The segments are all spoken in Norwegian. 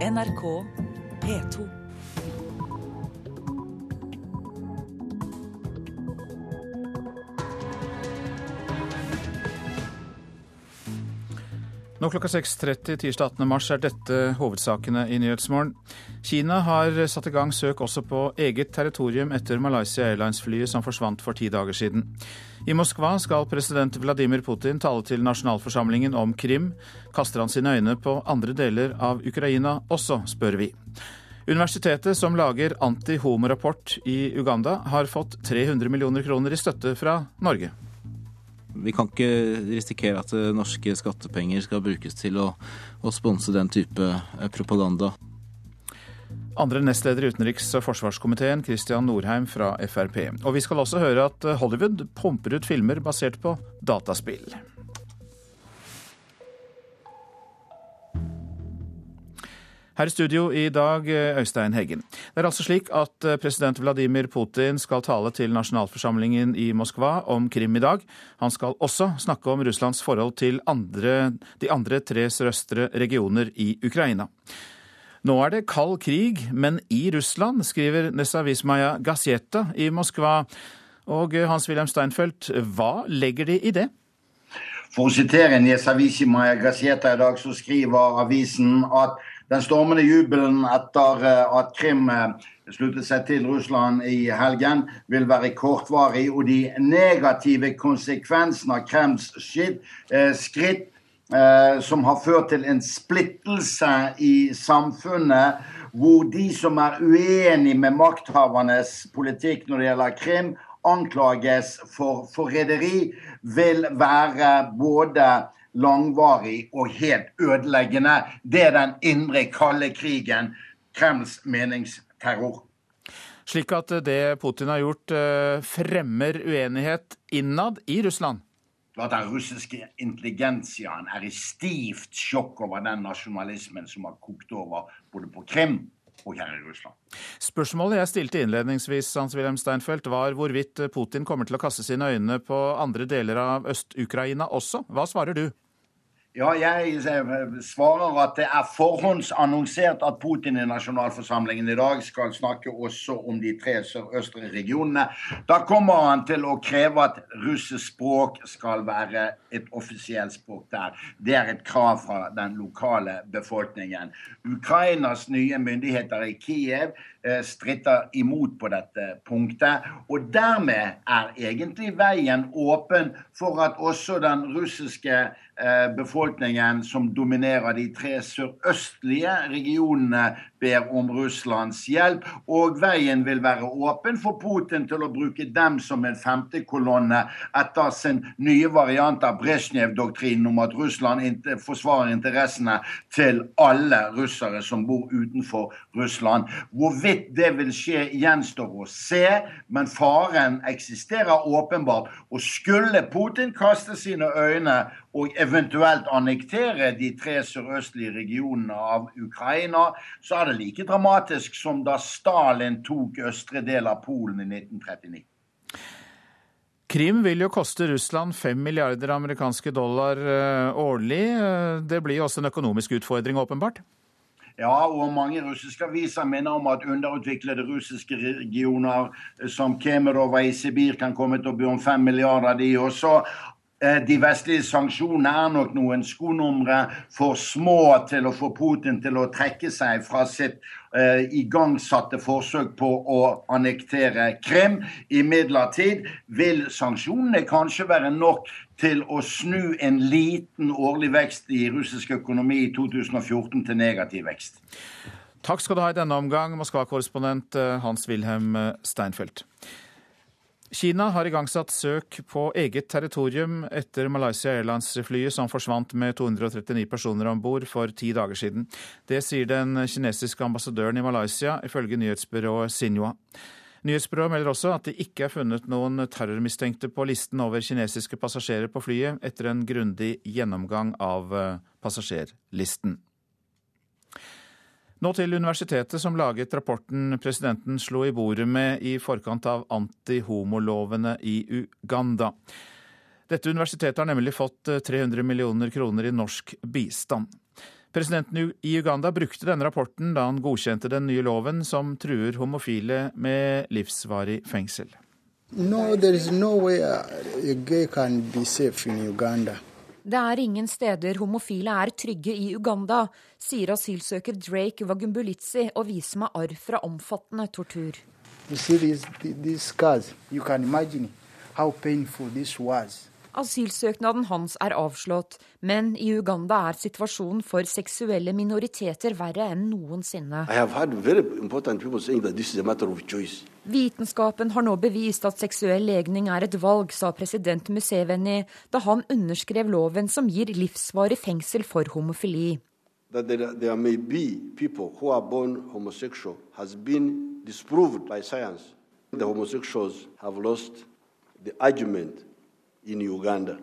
NRK P2. Nå klokka 6.30 tirsdag 18. mars er dette hovedsakene i Nyhetsmorgen. Kina har satt i gang søk også på eget territorium etter Malaysia Airlines-flyet som forsvant for ti dager siden. I Moskva skal president Vladimir Putin tale til nasjonalforsamlingen om Krim. Kaster han sine øyne på andre deler av Ukraina også, spør vi. Universitetet som lager anti-homo-rapport i Uganda, har fått 300 millioner kroner i støtte fra Norge. Vi kan ikke risikere at eh, norske skattepenger skal brukes til å, å sponse den type eh, propaganda. Andre nestleder i utenriks- og forsvarskomiteen, Christian Norheim fra Frp. Og vi skal også høre at Hollywood pumper ut filmer basert på dataspill. Her i studio i dag, Øystein Heggen. Det er altså slik at president Vladimir Putin skal tale til nasjonalforsamlingen i Moskva om Krim i dag. Han skal også snakke om Russlands forhold til andre, de andre tre sørøstre regioner i Ukraina. Nå er det kald krig, men i Russland, skriver Nesavismaja Gazeta i Moskva. Og Hans-Wilhelm Steinfeld, hva legger de i det? For å sitere Nesavismaja Gazeta i dag, så skriver avisen at den stormende jubelen etter at Krim sluttet seg til Russland i helgen, vil være kortvarig. Og de negative konsekvensene av Krems skritt som har ført til en splittelse i samfunnet, hvor de som er uenig med makthavernes politikk når det gjelder Krim, anklages for forræderi, vil være både langvarig og helt ødeleggende. Det er den indre kalde krigen, Kremls meningsterror. Slik at det Putin har gjort, fremmer uenighet innad i Russland? at den russiske intelligensiaen er i stivt sjokk over den nasjonalismen som har kokt over både på Krim og her i Russland. Spørsmålet jeg stilte innledningsvis Hans-Wilhelm Steinfeld, var hvorvidt Putin kommer til å kaste sine øyne på andre deler av Øst-Ukraina også. Hva svarer du? Ja, jeg svarer at det er forhåndsannonsert at Putin i nasjonalforsamlingen i dag skal snakke også om de tre sørøstre regionene. Da kommer han til å kreve at russisk språk skal være et offisielt språk der. Det er et krav fra den lokale befolkningen. Ukrainas nye myndigheter i Kiev stritter imot på dette punktet. Og dermed er egentlig veien åpen for at også den russiske befolkningen som dominerer de tre sørøstlige regionene, ber om Russlands hjelp. Og veien vil være åpen for Putin til å bruke dem som en femtekolonne etter sin nye variant av Brezjnev-doktrinen om at Russland forsvarer interessene til alle russere som bor utenfor Russland. Hvorvidt det vil skje, gjenstår å se, men faren eksisterer åpenbart. Og skulle Putin kaste sine øyne og eventuelt annektere de tre sørøstlige regionene av Ukraina, så er det like dramatisk som da Stalin tok østre del av Polen i 1939. Krim vil jo koste Russland fem milliarder amerikanske dollar årlig. Det blir jo også en økonomisk utfordring, åpenbart? Ja, og mange russiske aviser minner om at underutviklede russiske regioner som Kemerova i Sibir kan komme til å by om fem milliarder, de også. De vestlige sanksjonene er nok noen skonumre for små til å få Putin til å trekke seg fra sitt eh, igangsatte forsøk på å annektere Krim. Imidlertid vil sanksjonene kanskje være nok til å snu en liten årlig vekst i russisk økonomi i 2014 til negativ vekst. Takk skal du ha i denne omgang, Moskva-korrespondent Hans-Wilhelm Steinfeld. Kina har igangsatt søk på eget territorium etter Malaysia Airlines-flyet som forsvant med 239 personer om bord for ti dager siden. Det sier den kinesiske ambassadøren i Malaysia, ifølge nyhetsbyrået Xinhua. Nyhetsbyrået melder også at det ikke er funnet noen terrormistenkte på listen over kinesiske passasjerer på flyet etter en grundig gjennomgang av passasjerlisten. Nå til universitetet som laget rapporten presidenten slo i bordet med i forkant av antihomolovene i Uganda. Dette universitetet har nemlig fått 300 millioner kroner i norsk bistand. Presidenten i Uganda brukte denne rapporten da han godkjente den nye loven som truer homofile med livsvarig fengsel. No, no det er ingen steder homofile er trygge i Uganda, sier asylsøker Drake Wagumbulitsi og viser meg arr fra omfattende tortur. You see these, these scars. You can imagine how painful this was. Asylsøknaden hans er avslått, men i Uganda er situasjonen for seksuelle minoriteter verre enn noensinne. Vitenskapen har nå bevist at seksuell legning er et valg, sa president Museveni da han underskrev loven som gir livsvarig fengsel for homofili. That there, there may be people who are born homosexual has been disproved by science. The homosexuals have lost the argument in Uganda.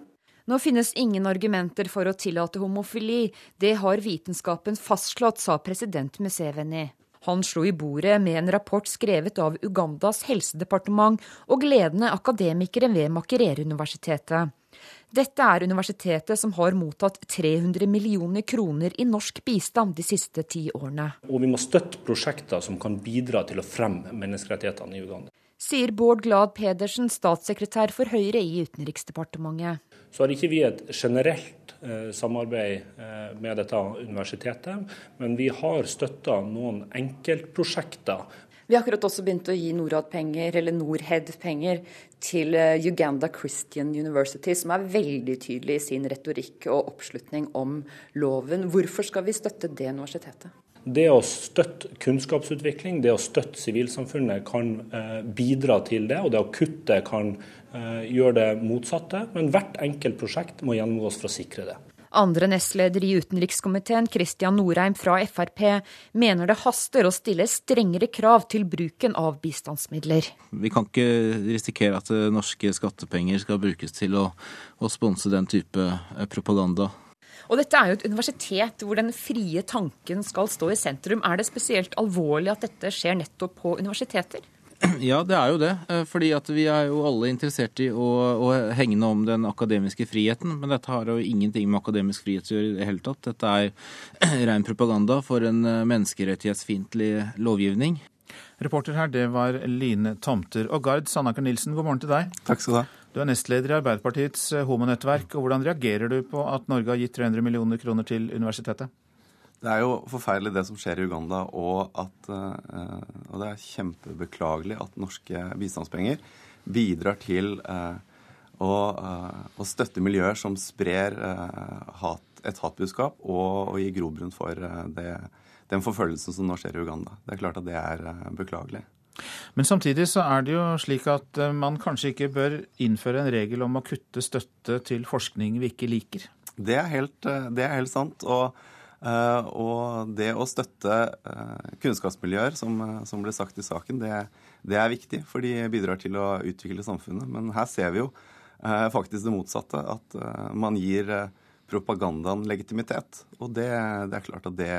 Nå finnes ingen argumenter for å tillate homofili. Det har vitenskapen fastslått, sa president Museveni. Han slo i bordet med en rapport skrevet av Ugandas helsedepartement og ledende akademikere ved Makerere-universitetet. Dette er universitetet som har mottatt 300 millioner kroner i norsk bistand de siste ti årene. Og vi må støtte prosjekter som kan bidra til å fremme menneskerettighetene i Uganda sier Bård Glad Pedersen, statssekretær for Høyre i Utenriksdepartementet. Så har ikke vi et generelt eh, samarbeid eh, med dette universitetet, men vi har støtta noen enkeltprosjekter. Vi har akkurat også begynt å gi Norad-penger, eller Norhead-penger, til eh, Uganda Christian University, som er veldig tydelig i sin retorikk og oppslutning om loven. Hvorfor skal vi støtte det universitetet? Det å støtte kunnskapsutvikling, det å støtte sivilsamfunnet kan eh, bidra til det. Og det å kutte kan eh, gjøre det motsatte. Men hvert enkelt prosjekt må gjennomgås for å sikre det. Andre nestleder i utenrikskomiteen, Kristian Norheim fra Frp, mener det haster å stille strengere krav til bruken av bistandsmidler. Vi kan ikke risikere at eh, norske skattepenger skal brukes til å, å sponse den type propaganda. Og dette er jo et universitet hvor den frie tanken skal stå i sentrum. Er det spesielt alvorlig at dette skjer nettopp på universiteter? Ja, det er jo det. Eh, fordi at vi er jo alle interessert i å, å hegne om den akademiske friheten. Men dette har jo ingenting med akademisk frihet å gjøre i det hele tatt. Dette er ren propaganda for en eh, menneskerettighetsfiendtlig lovgivning. Reporter her, det var Line Tomter. Og Gard Sandaker Nilsen, god morgen til deg. Takk skal du ha. Du er nestleder i Arbeiderpartiets eh, homonettverk. og Hvordan reagerer du på at Norge har gitt 300 millioner kroner til universitetet? Det er jo forferdelig det som skjer i Uganda, og, at, eh, og det er kjempebeklagelig at norske bistandspenger bidrar til eh, å, å støtte miljøer som sprer hat, et hatbudskap, og, og gir grobunn for det, den forfølgelsen som nå skjer i Uganda. Det er klart at det er beklagelig. Men samtidig så er det jo slik at eh, man kanskje ikke bør innføre en regel om å kutte støtte til forskning vi ikke liker. Det er helt, eh, det er helt sant. Og, eh, og, det å støtte kunnskapsmiljøer, som, som ble sagt i saken, det, det, er viktig. For de bidrar til å utvikle samfunnet. Men her ser vi jo faktisk det motsatte. At man gir propagandaen legitimitet. Og det, det er klart at det,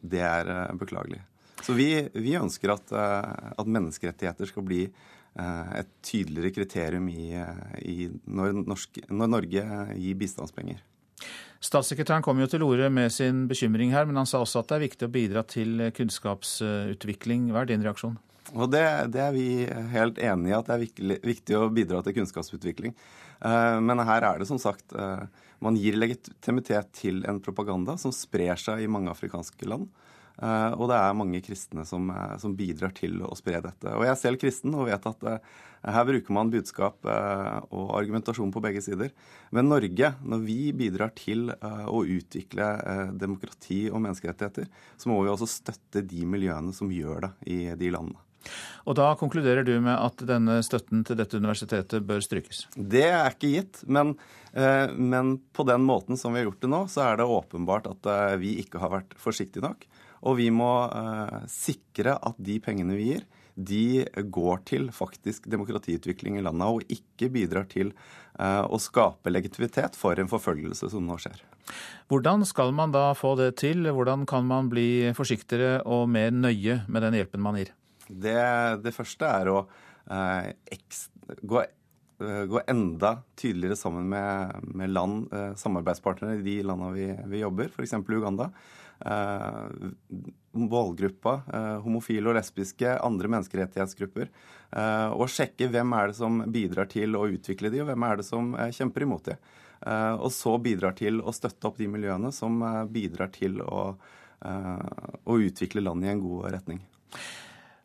det er beklagelig. Så vi, vi ønsker at, eh, at, menneskerettigheter skal bli eh, et tydeligere kriterium i, eh, i når, norsk, når, Norge gir bistandspenger. Statssekretæren kom jo til orde med sin bekymring her, men han sa også at det er viktig å bidra til kunnskapsutvikling. Hva er din reaksjon? Og det, det er vi helt enig i, at det er viktig, viktig å bidra til kunnskapsutvikling. Men her er det som sagt Man gir legitimitet til en propaganda som sprer seg i mange afrikanske land. Eh, og det er mange kristne som, eh, som, bidrar til å spre dette. Og jeg er selv kristen og vet at eh, her bruker man budskap og argumentasjon på begge sider. Men Norge, når vi bidrar til å utvikle demokrati og menneskerettigheter, så må vi også støtte de miljøene som gjør det i de landene. Og da konkluderer du med at denne støtten til dette universitetet bør strykes? Det er ikke gitt, men, men på den måten som vi har gjort det nå, så er det åpenbart at vi ikke har vært forsiktige nok. Og vi må eh, sikre at de pengene vi gir, de går til faktisk demokratiutvikling i landet, og ikke bidrar til eh, å skape legitimitet for en forfølgelse som nå skjer. Hvordan skal man da få det til? Hvordan kan man bli forsiktigere og mer nøye med den hjelpen man gir? Det, det første er å eh, ekstra, gå Eh, gå enda tydeligere sammen med, med land, eh, samarbeidspartnere i de landene vi, vi jobber, f.eks. Uganda. Målgruppa, homofile og lesbiske, andre menneskerettighetsgrupper, og sjekke hvem er det som bidrar til å utvikle de, og hvem er det som kjemper imot de. Og så bidrar til å støtte opp de miljøene som bidrar til å, å utvikle landet i en god retning.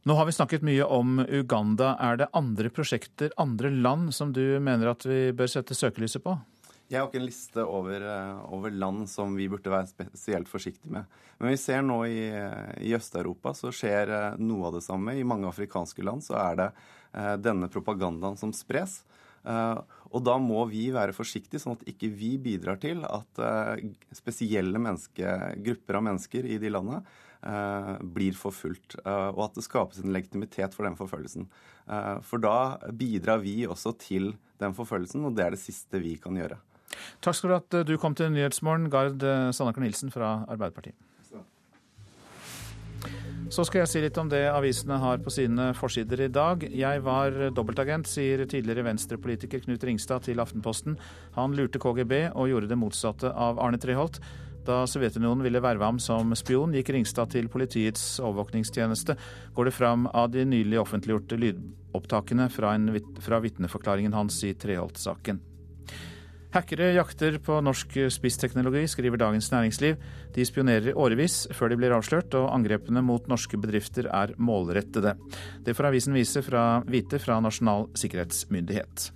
Nå har vi snakket mye om Uganda. Er det andre prosjekter, andre land, som du mener at vi bør sette søkelyset på? Jeg har ikke en liste over, eh, over, land som vi burde være spesielt forsiktige med. Men vi ser nå i, i Øst-Europa så skjer eh, noe av det samme. I mange afrikanske land så er det eh, denne propagandaen som spres. Og da må vi være forsiktige, sånn at ikke vi bidrar til at spesielle grupper av mennesker i de landene Eh, blir forfulgt, eh, og at det skapes en legitimitet for den forfølgelsen. Eh, for da bidrar vi også til den forfølgelsen, og det er det siste vi kan gjøre. Takk skal du ha at du kom til Nyhetsmorgen, Gard Sandaker Nilsen fra Arbeiderpartiet. Så skal jeg si litt om det avisene har på sine forsider i dag. Jeg var dobbeltagent, sier tidligere venstrepolitiker Knut Ringstad til Aftenposten. Han lurte KGB og gjorde det motsatte av Arne Treholt. Da Sovjetunionen ville verve ham som spion, gikk Ringstad til politiets overvåkningstjeneste, går det fram av de nylig offentliggjorte lydopptakene fra, en, fra vitneforklaringen hans i Treholt-saken. Hackere jakter på norsk spissteknologi, skriver Dagens Næringsliv. De spionerer årevis før de blir avslørt, og angrepene mot norske bedrifter er målrettede. Det får avisen vise fra, vite fra Nasjonal sikkerhetsmyndighet.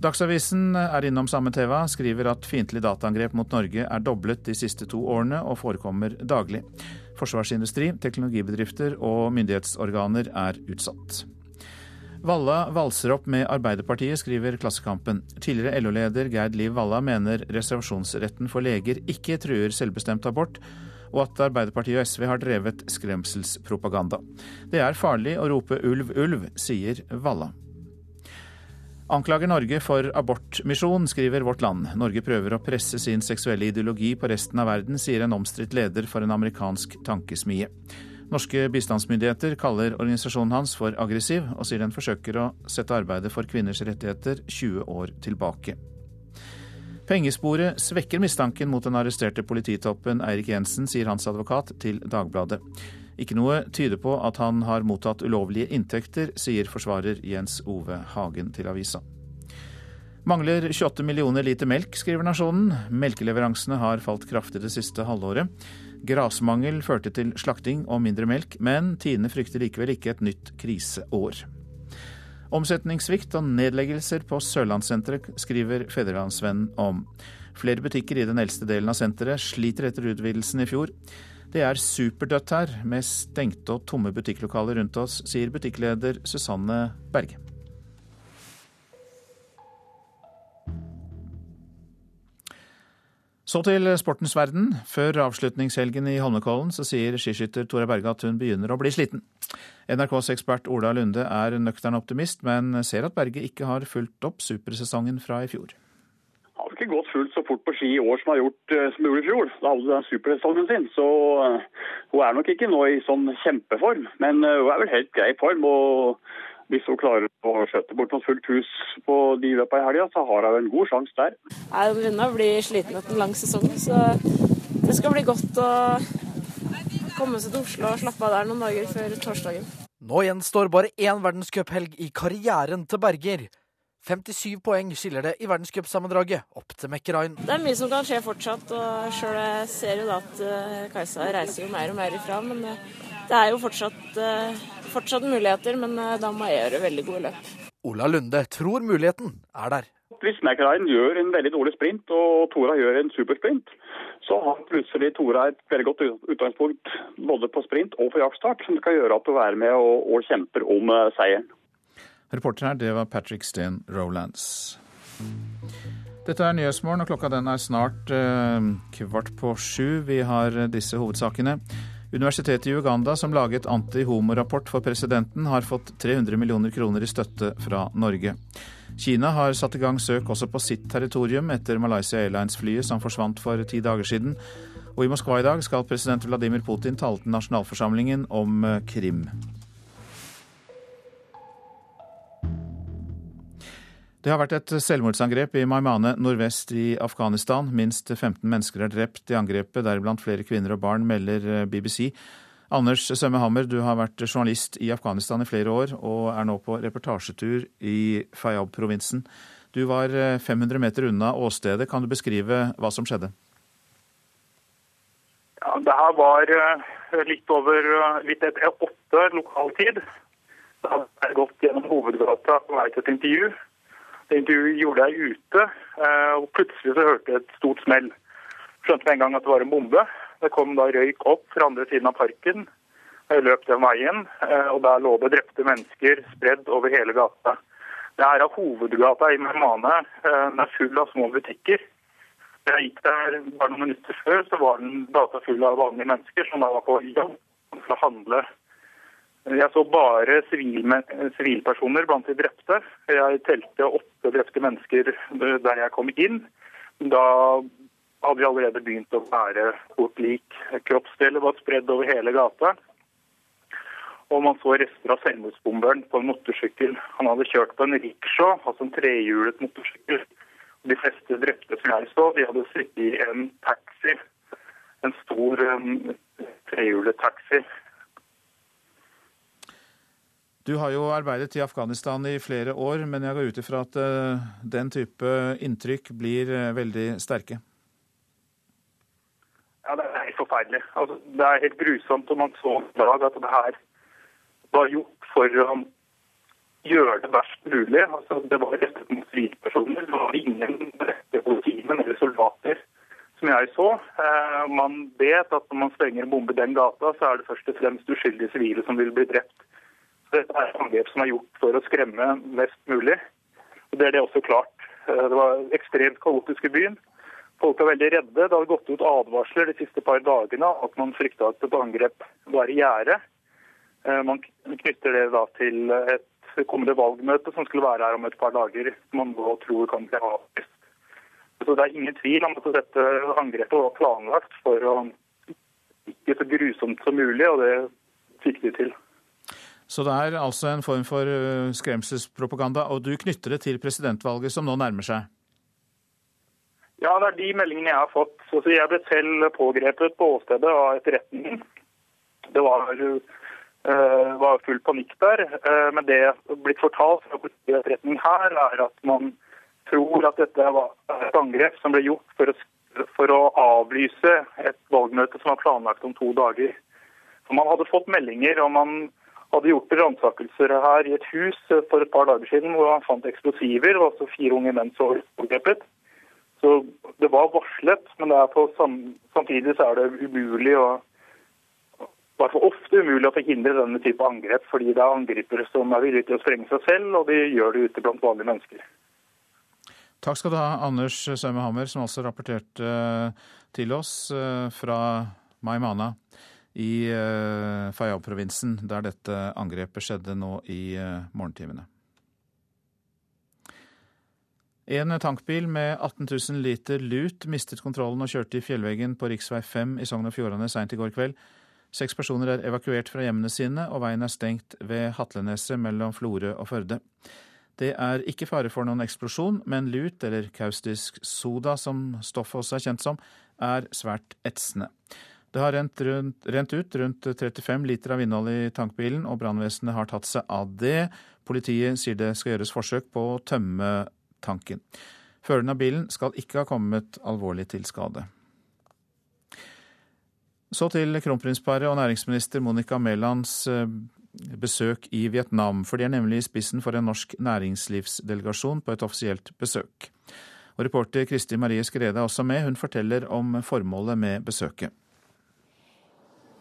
Dagsavisen er innom samme TV, skriver at fiendtlige dataangrep mot Norge er doblet de siste to årene og forekommer daglig. Forsvarsindustri, teknologibedrifter og myndighetsorganer er utsatt. Valla valser opp med Arbeiderpartiet, skriver Klassekampen. Tidligere LO-leder Gerd Liv Valla mener reservasjonsretten for leger ikke truer selvbestemt abort, og at Arbeiderpartiet og SV har drevet skremselspropaganda. Det er farlig å rope ulv, ulv, sier Valla. Anklager Norge for abortmisjon, skriver Vårt Land. Norge prøver å presse sin seksuelle ideologi på resten av verden, sier en omstridt leder for en amerikansk tankesmie. Norske bistandsmyndigheter kaller organisasjonen hans for aggressiv, og sier den forsøker å sette arbeidet for kvinners rettigheter 20 år tilbake. Pengesporet svekker mistanken mot den arresterte polititoppen Eirik Jensen, sier hans advokat til Dagbladet. Ikke noe tyder på at han har mottatt ulovlige inntekter, sier forsvarer Jens Ove Hagen til avisa. Mangler 28 millioner liter melk, skriver Nasjonen. Melkeleveransene har falt kraftig det siste halvåret. Grasmangel førte til slakting og mindre melk, men Tine frykter likevel ikke et nytt kriseår. Omsetningssvikt og nedleggelser på Sørlandssenteret skriver Fedrelandsvennen om. Flere butikker i den eldste delen av senteret sliter etter utvidelsen i fjor. Det er superdødt her, med stengte og tomme butikklokaler rundt oss, sier butikkleder Susanne Berge. Så til sportens verden. Før avslutningshelgen i Holmenkollen sier skiskytter Tora Berge at hun begynner å bli sliten. NRKs ekspert Ola Lunde er nøktern optimist, men ser at Berge ikke har fulgt opp supersesongen fra i fjor har ikke gått fullt så fort på ski i år som gjort eh, gjorde i fjor. Da hadde hun supersesongen sin. Så uh, hun er nok ikke nå i sånn kjempeform, men uh, hun er vel helt grei form. og hvis hun klarer å skjøtte bort noe fullt hus på de i helga, så har hun en god sjanse der. Jeg begynner å bli sliten etter en lang sesong, så det skal bli godt å komme seg til Oslo og slappe av der noen dager før torsdagen. Nå gjenstår bare én verdenscuphelg i karrieren til Berger. 57 poeng skiller det i verdenscupsammendraget opp til Mekkerain. Det er mye som kan skje fortsatt, og sjøl ser jo da at uh, Kajsa reiser jo mer og mer ifra. Men uh, det er jo fortsatt, uh, fortsatt muligheter, men da må jeg gjøre veldig gode løp. Ola Lunde tror muligheten er der. Hvis Mekkerain gjør en veldig dårlig sprint og Tora gjør en supersprint, så har plutselig Tora et veldig godt utgangspunkt både på sprint og på jaktstart, som skal gjøre at hun er med og, og kjemper om seieren. Reporter her, det var Patrick Steen Rolands. Dette er Nyhetsmorgen, og klokka den er snart eh, kvart på sju. Vi har disse hovedsakene. Universitetet i Uganda, som laget anti-homorapport for presidenten, har fått 300 millioner kroner i støtte fra Norge. Kina har satt i gang søk også på sitt territorium etter Malaysia Airlines-flyet som forsvant for ti dager siden. Og i Moskva i dag skal president Vladimir Putin tale til nasjonalforsamlingen om eh, Krim. Det har vært et selvmordsangrep i Maimane nordvest i Afghanistan. Minst 15 mennesker er drept i angrepet, deriblant flere kvinner og barn, melder eh, BBC. Anders Sømme Hammer, du har vært journalist i Afghanistan i flere år, og er nå på reportasjetur i Fayab-provinsen. Du var 500 eh, meter unna åstedet. Kan du beskrive hva som skjedde? Ja, det her var eh, litt over litt etter åtte lokal tid. Da hadde jeg gått gjennom hovedgata på vei til et intervju. Det intervjuet gjorde jeg ute, eh, og plutselig så hørte jeg et stort smell. Skjønte med en gang at det var en bombe. Det kom da røyk opp fra andre siden av parken. Jeg løp den veien, eh, og der lå det drepte mennesker spredd over hele gata. Det er av hovedgata i Mehmane. Eh, den er full av små butikker. Jeg gikk der bare noen minutter før, så var den gata full av vanlige mennesker som da var på jobb for å handle jeg så bare sivilpersoner blant de drepte. Jeg telte åtte drepte mennesker der jeg kom inn. Da hadde vi allerede begynt å bære bort lik. Kroppsdeler var spredd over hele gata. Og man så rester av selvmordsbomberen på en motorsykkel. Han hadde kjørt på en rickshaw, altså en trehjulet motorsykkel. De fleste drepte som jeg så, de hadde sittet i en taxi. En stor um, trehjulet taxi du har jo arbeidet i Afghanistan i flere år, men jeg går ut ifra at uh, den type inntrykk blir uh, veldig sterke? Ja, det er helt forferdelig. Altså, det er helt grusomt. om man så i dag at det her var gjort for å gjøre det verst mulig. Altså, det var rettet mot sivilpersoner. Det var ingen rette politimenn eller soldater, som jeg så. Uh, man vet at når man stenger en bombe i den gata, så er det først og fremst uskyldige sivile som vil bli drept. Dette er et angrep som er gjort for å skremme mest mulig. Og Det er det også klart. Eh, det var ekstremt kaotisk i byen. Folk er veldig redde. Det har gått ut advarsler de siste par dagene at man frykta at et angrep var i gjære. Eh, man knytter det da til et kommende valgmøte som skulle være her om et par dager, man nå tror kan bli avlyst. Så Det er ingen tvil om at dette angrepet var planlagt for å ikke så grusomt som mulig, og det fikk de til. Så det er altså en form for øh, skremselspropaganda, og du knytter det til presidentvalget som nå nærmer seg? Ja, det er de meldingene jeg har fått. Så jeg ble selv pågrepet på åstedet av etterretningen. Det var, uh, var, full panikk der. Uh, men det som blitt fortalt fra etterretning her, er at man tror at dette var et angrep som ble gjort for å, for å avlyse et valgmøte som var planlagt om to dager. For man hadde fått meldinger, og man hadde gjort ransakelser her i et hus for et par dager siden hvor han fant eksplosiver. og altså fire unge menn så overgrepet. Så det var varslet, men samtidig så er det umulig å i hvert fall ofte umulig å forhindre denne type angrep, fordi det er angripere som er villige til å sprenge seg selv, og de gjør det ute blant vanlige mennesker. Takk skal du ha, Anders Sømme Hammer, som også rapporterte til oss eh, fra Maimana i uh, Faryab-provinsen, der dette angrepet skjedde nå i uh, morgentimene. En tankbil med 18 000 liter lut mistet kontrollen og kjørte i fjellveggen på rv. 5 i Sogn og Fjordane seint i går kveld. Seks personer er evakuert fra hjemmene sine, og veien er stengt ved Hatleneset mellom Florø og Førde. Det er ikke fare for noen eksplosjon, men lut, eller kaustisk soda som stoffet også er kjent som, er svært etsende. Det har rent, rundt, rent, ut rundt 35 liter av innhold i tankbilen, og brannvesenet har tatt seg av det. Politiet sier det skal gjøres forsøk på å tømme tanken. Føreren av bilen skal ikke ha kommet alvorlig til skade. Så til kronprinsparet og næringsminister Monica Mælands eh, besøk i Vietnam, for de er nemlig i spissen for en norsk næringslivsdelegasjon på et offisielt besøk. Og Reporter Kristi Marie Skrede er også med. Hun forteller om formålet med besøket.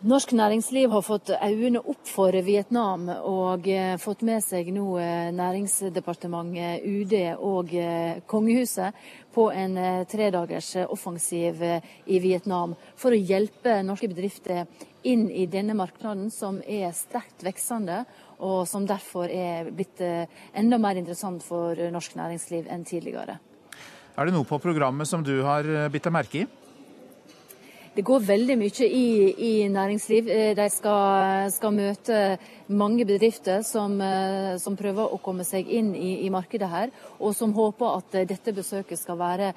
Norsk næringsliv har fått øynene opp for Vietnam og eh, fått med seg nå eh, Næringsdepartementet, UD og eh, kongehuset på en tredagers offensiv i Vietnam for å hjelpe norske bedrifter inn i denne markedet, som er sterkt veksende, og som derfor er blitt enda mer interessant for norsk næringsliv enn tidligere. Er det noe på programmet som du har bitt deg merke i? Det går veldig mye i, i næringsliv. Eh, de skal, skal, møte mange bedrifter som, eh, som, prøver å komme seg inn i, i, markedet her, og som håper at eh, dette besøket skal være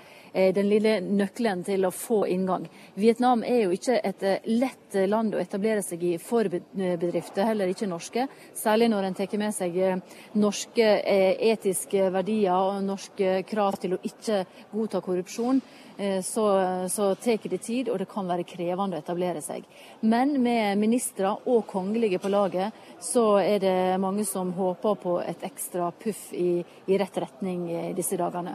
den lille nøkkelen til å få inngang. Vietnam er jo ikke et lett land å etablere seg i for bedrifter, heller ikke norske. Særlig når en tar med seg norske etiske verdier og norske krav til å ikke godta korrupsjon. Eh, så, så tar det tid, og det kan være krevende å etablere seg. Men med ministre og kongelige på laget, så er det mange som håper på et ekstra puff i, i rett retning i disse dagene.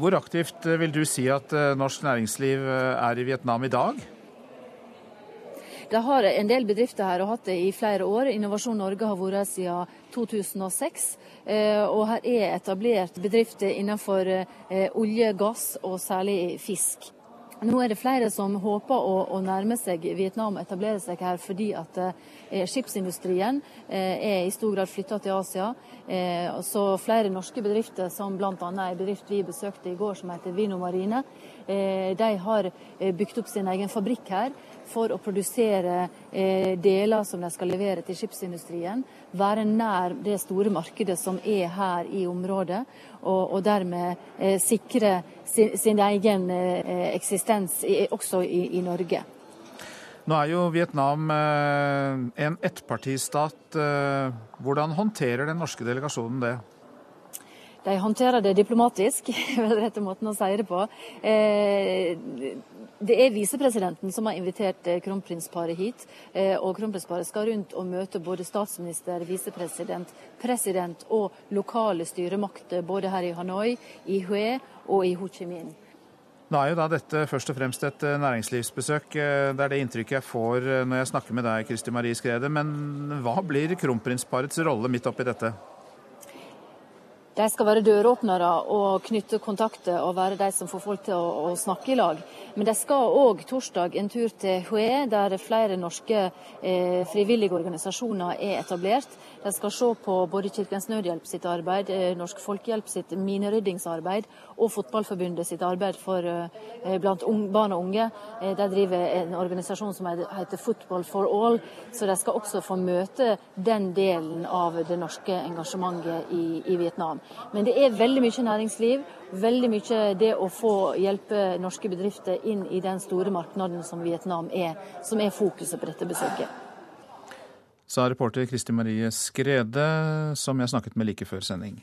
Hvor aktivt eh, vil du si at eh, norsk næringsliv er i Vietnam i dag? De har en del bedrifter her og hatt det i flere år. Innovasjon Norge har vært her siden 2006. Eh, og her er etablert bedrifter innenfor eh, olje, gass og særlig fisk. Nå er det flere som håper å, å nærme seg Vietnam og etablere seg her, fordi at eh, skipsindustrien eh, er i stor grad flytta til Asia. Eh, så flere norske bedrifter, som bl.a. en bedrift vi besøkte i går som heter Vino Marine, eh, de har bygd opp sin egen fabrikk her for å produsere deler som de skal levere til skipsindustrien. Være nær det store markedet som er her i området, og, og dermed eh, sikre sin, sin egen eh, eksistens i, også i, i, Norge. Nå er jo Vietnam eh, en ettpartistat. Eh, hvordan håndterer den norske delegasjonen det? De håndterer det diplomatisk, er rette måten å si det på. Eh, det er visepresidenten som har invitert eh, kronprinsparet hit. Eh, og kronprinsparet skal rundt og møte både statsminister, visepresident, president og lokale styremakter både her i Hanoi, i Hue og i Ho Chi Minh. Nå er jo da dette først og fremst et næringslivsbesøk. Det er det inntrykket jeg får når jeg snakker med deg, Kristi Marie Skrede. Men hva blir kronprinsparets rolle midt oppi dette? De skal være døråpnere og knytte kontakter og være de som får folk til å, å snakke i lag. Men de skal òg torsdag en tur til Hue, der flere norske eh, frivillige organisasjoner er etablert. De skal se på både Kirkens Nødhjelp sitt arbeid, eh, Norsk Folkehjelp sitt mineryddingsarbeid og Fotballforbundet sitt arbeid for, eh, blant barn og unge. Eh, de driver en organisasjon som heter Football for all, så de skal også få møte den delen av det norske engasjementet i, i Vietnam. Men det er veldig mye næringsliv, veldig mye det å få hjelpe norske bedrifter inn i den store markedet som Vietnam er, som er fokuset på dette besøket. Sa reporter Kristi Marie Skrede, som jeg snakket med like før sending.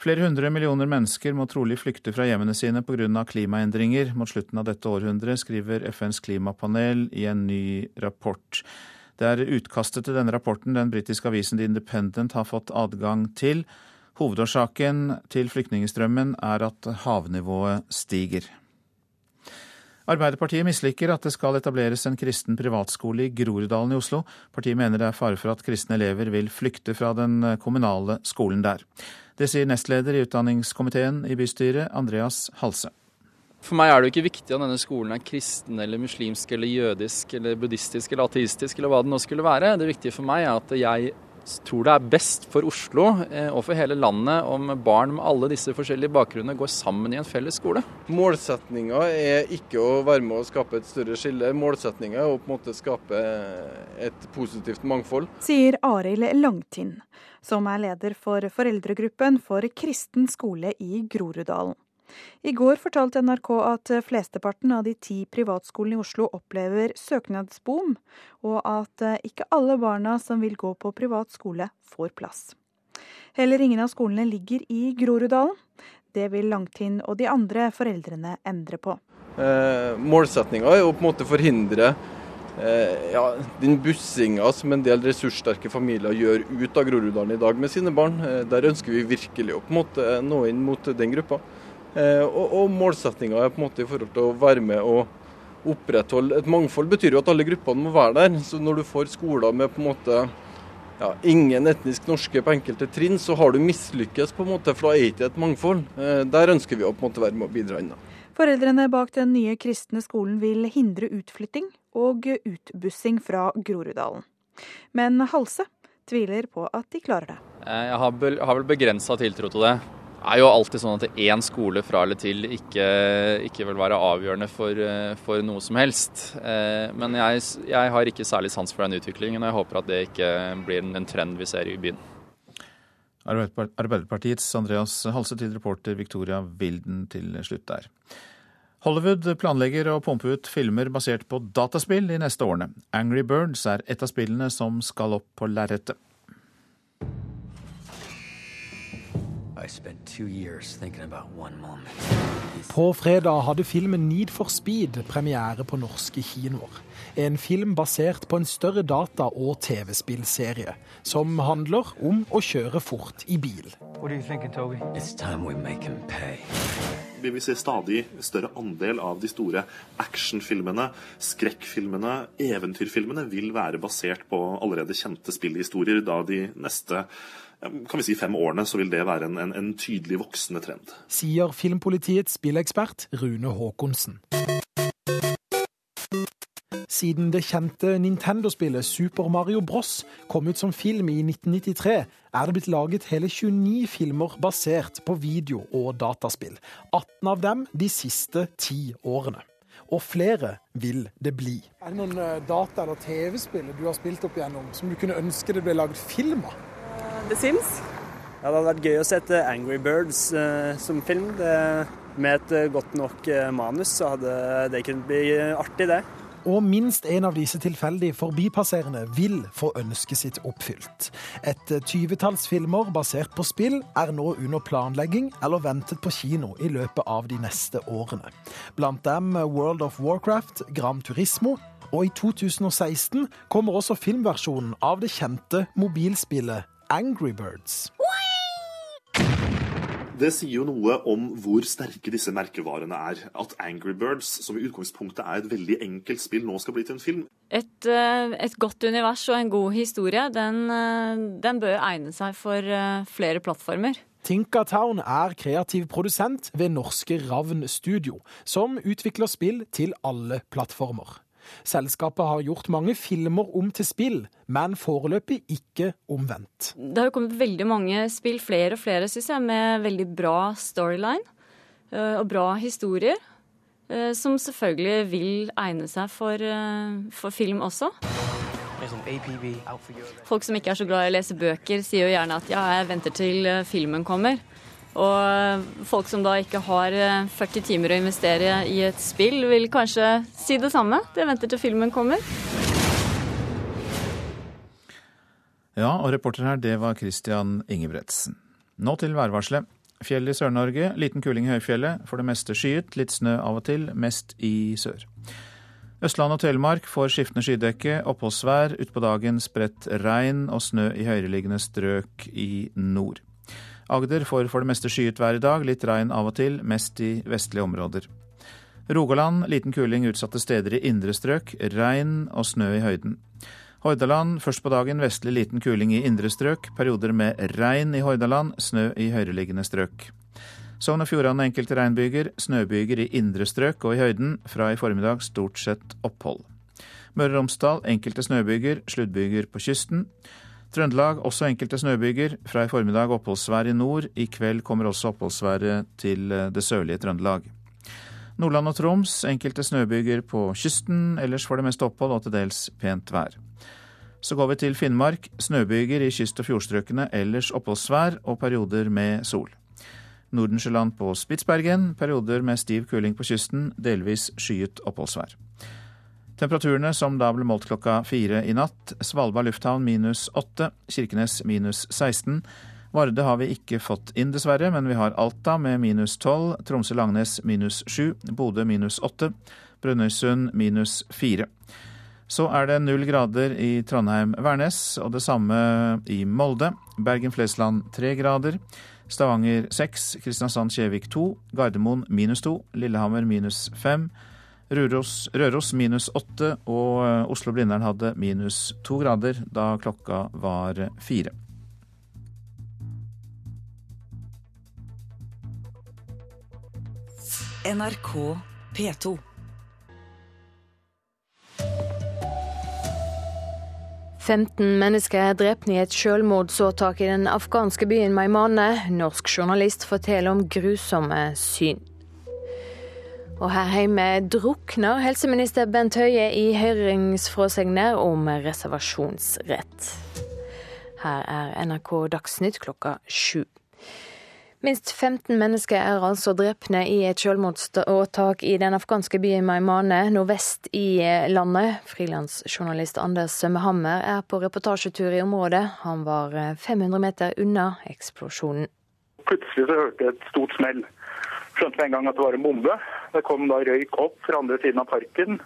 Flere hundre millioner mennesker må trolig flykte fra hjemmene sine pga. klimaendringer mot slutten av dette århundret, skriver FNs klimapanel i en ny rapport. Det er utkastet til denne rapporten den britiske avisen The Independent har fått adgang til. Hovedårsaken til flyktningstrømmen er at havnivået stiger. Arbeiderpartiet misliker at det skal etableres en kristen privatskole i Groruddalen i Oslo. Partiet mener det er fare for at kristne elever vil flykte fra den kommunale skolen der. Det sier nestleder i utdanningskomiteen i bystyret, Andreas Halse. For meg er det jo ikke viktig om denne skolen er kristen eller muslimsk eller jødisk eller buddhistisk eller ateistisk eller hva det nå skulle være. Det viktige for meg er at jeg tror det er best for Oslo eh, og for hele landet om barn med alle disse forskjellige bakgrunnene går sammen i en felles skole. Målsetninga er ikke å være med å skape et større skille. Målsetninga er å på en måte skape et positivt mangfold. Sier Arild Langtind, som er leder for foreldregruppen for kristen skole i Groruddalen. I går fortalte NRK at flesteparten av de ti privatskolene i Oslo opplever søknadsboom, og at eh, ikke alle barna som vil gå på privat skole, får plass. Heller ingen av skolene ligger i Groruddalen. Det vil Langtind og de andre foreldrene endre på. Eh, Målsettinga er å på en måte forhindre eh, ja, den bussinga som en del ressurssterke familier gjør ut av Groruddalen i dag med sine barn. Eh, der ønsker vi virkelig å på en måte nå inn mot den gruppa. Eh, og, og målsettinga er på en måte i forhold til å være med og opprettholde et mangfold, betyr jo at alle gruppene må være der. Så når du får skoler med på en måte ja, ingen etnisk norske på enkelte trinn, så har du mislykkes, på en måte, for da er ikke et mangfold. Eh, der ønsker vi å på en måte være med å bidra inn. Foreldrene bak den nye kristne skolen vil hindre utflytting og utbussing fra Groruddalen. Men Halse tviler på at de klarer det. Eh, jeg har vel begrensa tiltro til det. Det er jo alltid sånn at én skole fra eller til ikke, ikke vil være avgjørende for, eh, for noe som helst. Eh, men jeg, jeg, har ikke særlig sans for den utviklingen, og jeg håper at det ikke blir en trend vi ser i byen. Arbeiderpartiets Andreas Halsetid, reporter Victoria Wilden til slutt der. Hollywood planlegger å pumpe ut filmer basert på dataspill de neste årene. Angry Birds er et av spillene som skal opp på lerretet. På fredag hadde filmen Need for Speed premiere på norske kinoer. En film basert på en større data- og TV-spillserie, som handler om å kjøre fort i bil. Vi vil se stadig større andel av de store actionfilmene, skrekkfilmene, eventyrfilmene vil være basert på allerede kjente spillhistorier, da de neste kan vi si fem årene så vil det være en, en, en tydelig voksende trend. Sier filmpolitiets spillekspert Rune Haakonsen. Siden det kjente Nintendo-spillet Super Mario Bros. kom ut som film i 1993, er det blitt laget hele 29 filmer basert på video- og dataspill. 18 av dem de siste ti årene. Og flere vil det bli. Er det noen data- eller TV-spill du har spilt opp igjennom som du kunne ønske det ble laget film av? The Sims. Ja, det hadde vært gøy å sette Angry Birds eh, som film. Det, med et uh, godt nok uh, manus så hadde det kunnet bli artig, det. Og minst en av disse tilfeldig forbipasserende vil få ønsket sitt oppfylt. Et tyvetalls filmer basert på spill er nå under planlegging eller ventet på kino i løpet av de neste årene. Blant dem World of Warcraft, Gram Turismo og i 2016 kommer også filmversjonen av det kjente mobilspillet Angry Birds. Det sier jo noe om hvor sterke disse merkevarene er. At Angry Birds, som i utgangspunktet er et veldig enkelt spill, nå skal bli til en film. Et, et godt univers og en god historie, den, den bør egne seg for flere plattformer. Tinkertown er kreativ produsent ved norske Ravn Studio, som utvikler spill til alle plattformer. Selskapet har gjort mange filmer om til spill, men foreløpig ikke omvendt. Det har jo kommet veldig mange spill, flere og flere, syns jeg, med veldig bra storyline og bra historier. Som selvfølgelig vil egne seg for, for film også. Folk som ikke er så glad i å lese bøker, sier jo gjerne at ja, jeg venter til filmen kommer. Og folk som da ikke har 40 timer å investere i et spill, vil kanskje si det samme. Det venter til filmen kommer. Ja, og reporter her, det var Christian Ingebretsen. Nå til værvarselet. Fjell i Sør-Norge, liten kuling i høyfjellet. For det meste skyet, litt snø av og til, mest i sør. Østland og Telemark får skiftende skydekke, oppholdsvær, utpå dagen spredt regn og snø i høyereliggende strøk i nord. Agder får for det meste skyet vær i dag, litt regn av og til, mest i vestlige områder. Rogaland liten kuling utsatte steder i indre strøk, regn og snø i høyden. Hordaland først på dagen vestlig liten kuling i indre strøk, perioder med regn i Hordaland, snø i høyereliggende strøk. Sogn og Fjordane enkelte regnbyger, snøbyger i indre strøk og i høyden, fra i formiddag stort sett opphold. Møre og Romsdal enkelte snøbyger, sluddbyger på kysten. Trøndelag også enkelte snøbyger. Fra i formiddag oppholdsvær i nord. I kveld kommer også oppholdsværet til det sørlige Trøndelag. Nordland og Troms enkelte snøbyger på kysten. Ellers for det meste opphold og til dels pent vær. Så går vi til Finnmark. Snøbyger i kyst- og fjordstrøkene. Ellers oppholdsvær og perioder med sol. Nordensjøland på Spitsbergen. Perioder med stiv kuling på kysten. Delvis skyet oppholdsvær. Temperaturene som da ble målt klokka fire i natt. Svalbard lufthavn minus åtte, Kirkenes minus 16. Varde har vi ikke fått inn, dessverre, men vi har Alta med minus 12, Tromsø-Langnes minus 7, Bodø minus 8, Brønnøysund minus 4. Så er det null grader i Trondheim-Værnes, og det samme i Molde. Bergen-Flesland tre grader. Stavanger seks, Kristiansand-Kjevik to, Gardermoen minus to, Lillehammer minus fem. Røros, Røros minus åtte, og Oslo-Blindern hadde minus to grader da klokka var fire. NRK P2. 15 mennesker er drept i et selvmordsåtak i den afghanske byen Maimane. Norsk journalist forteller om grusomme syn. Og her hjemme drukner helseminister Bent Høie i høringsfråsegner om reservasjonsrett. Her er NRK Dagsnytt klokka sju. Minst 15 mennesker er altså drepne i et selvmordsåtak i den afghanske byen Maimane nordvest i landet. Frilansjournalist Anders Sømmehammer er på reportasjetur i området. Han var 500 meter unna eksplosjonen. Plutselig så hørte jeg et stort smell. Skjønte med en gang at det var en bombe. Det kom da røyk opp fra andre siden av parken.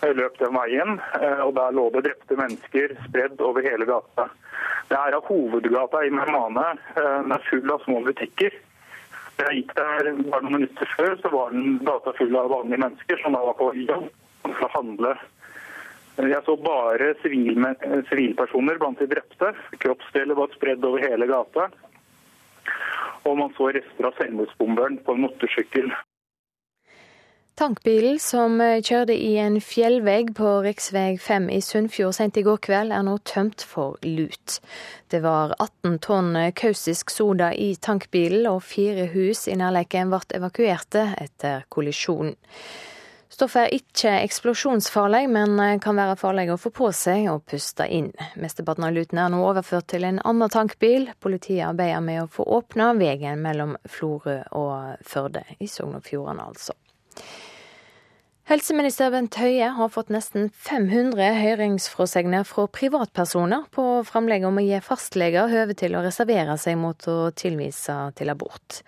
Jeg løp den veien, og der lå det drepte mennesker spredd over hele gata. Det er av hovedgata i Mermane. Den er full av små butikker. Da jeg gikk der bare noen minutter før, så var den gata full av vanlige mennesker som da var på jobb for å handle. Jeg så bare sivilpersoner blant de drepte. Kroppsdeler var spredd over hele gata. Og man så rester av selvmordsbomberen på en motorsykkel. Tankbilen som kjørte i en fjellvegg på rv. 5 i Sunnfjord sent i går kveld, er nå tømt for lut. Det var 18 tonn kaustisk soda i tankbilen, og fire hus i nærheten ble evakuerte etter kollisjonen. Stoffet er ikke eksplosjonsfarlig, men kan være farlig å få på seg og puste inn. Mesteparten av luten er nå overført til en annen tankbil. Politiet arbeider med å få åpna veien mellom Florø og Førde, i Sogn og Fjordane altså. Helseminister Bent Høie har fått nesten 500 høringsfråsegner fra privatpersoner på framlegget om å gi fastleger høve til å reservere seg mot å tilvise til abort.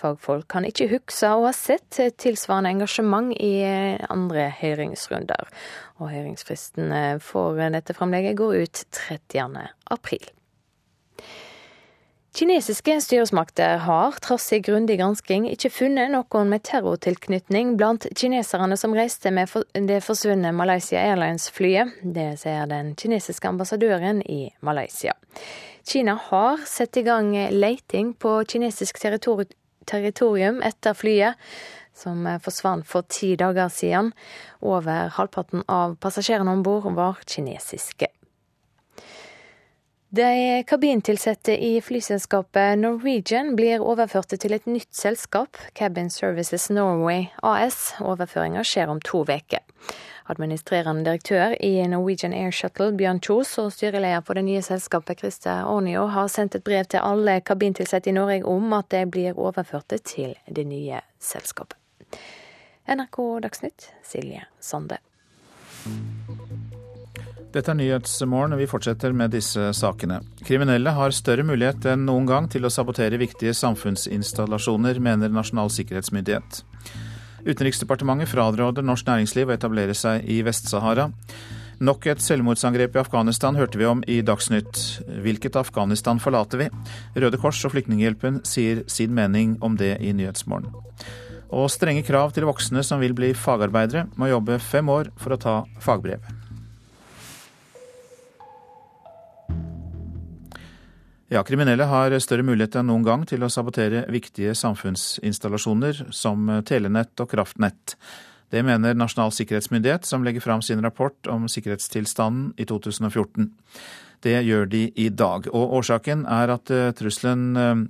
Fagfolk kan ikke huske å ha sett tilsvarende engasjement i andre høringsrunder. Og høringsfristen for dette framlegget går ut 30. april. Kinesiske styresmakter har, trass i grundig gransking, ikke funnet noen med terrortilknytning blant kineserne som reiste med det forsvunne Malaysia Airlines-flyet. Det sier den kinesiske ambassadøren i Malaysia. Kina har satt i gang leiting på kinesisk territorium etter flyet, som forsvant for ti dager siden. Over halvparten av passasjerene om bord var kinesiske. De kabintilsatte i flyselskapet Norwegian blir overført til et nytt selskap, Cabin Services Norway AS. Overføringa skjer om to uker. Administrerende direktør i Norwegian Air Shuttle, Bjørn Kjos, og styreleder for det nye selskapet, Christer Ornio, har sendt et brev til alle kabintilsatte i Norge om at de blir overført til det nye selskapet. NRK Dagsnytt, Silje Sande. Dette er Nyhetsmorgen, vi fortsetter med disse sakene. Kriminelle har større mulighet enn noen gang til å sabotere viktige samfunnsinstallasjoner, mener Nasjonal sikkerhetsmyndighet. Utenriksdepartementet fraråder norsk næringsliv å etablere seg i Vest-Sahara. Nok et selvmordsangrep i Afghanistan hørte vi om i Dagsnytt. Hvilket Afghanistan forlater vi? Røde Kors og Flyktninghjelpen sier sin mening om det i Nyhetsmorgen. Og strenge krav til voksne som vil bli fagarbeidere, må jobbe fem år for å ta fagbrev. Ja, Kriminelle har større mulighet enn noen gang til å sabotere viktige samfunnsinstallasjoner som telenett og kraftnett. Det mener Nasjonal sikkerhetsmyndighet, som legger fram sin rapport om sikkerhetstilstanden i 2014. Det gjør de i dag. Og årsaken er at trusselen,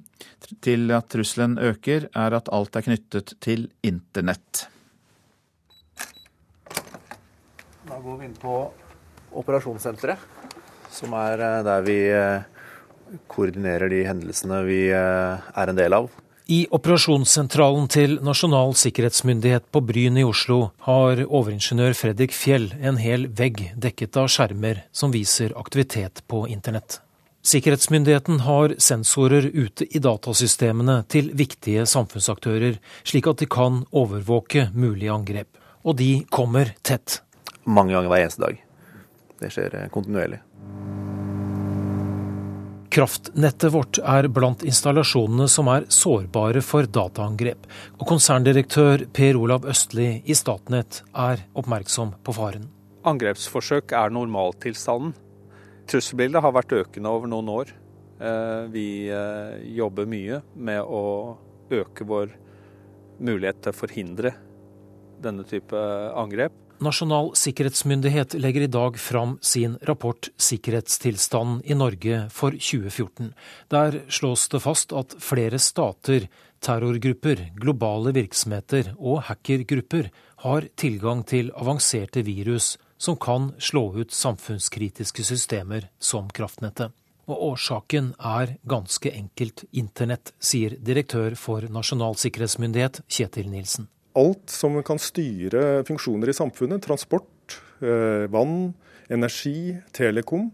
til at trusselen øker, er at alt er knyttet til internett. Da går vi inn på operasjonssenteret, som er der vi koordinerer de hendelsene vi er en del av. I operasjonssentralen til Nasjonal sikkerhetsmyndighet på Bryn i Oslo har overingeniør Fredrik Fjell en hel vegg dekket av skjermer som viser aktivitet på internett. Sikkerhetsmyndigheten har sensorer ute i datasystemene til viktige samfunnsaktører, slik at de kan overvåke mulige angrep. Og de kommer tett. Mange ganger hver eneste dag. Det skjer kontinuerlig. Kraftnettet vårt er blant installasjonene som er sårbare for dataangrep, og konserndirektør Per Olav Østli i Statnett er oppmerksom på faren. Angrepsforsøk er normaltilstanden. Trusselbildet har vært økende over noen år. Vi jobber mye med å øke vår mulighet til å forhindre denne type angrep. Nasjonal sikkerhetsmyndighet legger i dag fram sin rapport 'Sikkerhetstilstanden i Norge for 2014'. Der slås det fast at flere stater, terrorgrupper, globale virksomheter og hackergrupper har tilgang til avanserte virus som kan slå ut samfunnskritiske systemer som kraftnettet. Og årsaken er ganske enkelt internett, sier direktør for Nasjonal sikkerhetsmyndighet Kjetil Nilsen. Alt som kan styre funksjoner i samfunnet, transport, eh, vann, energi, telekom,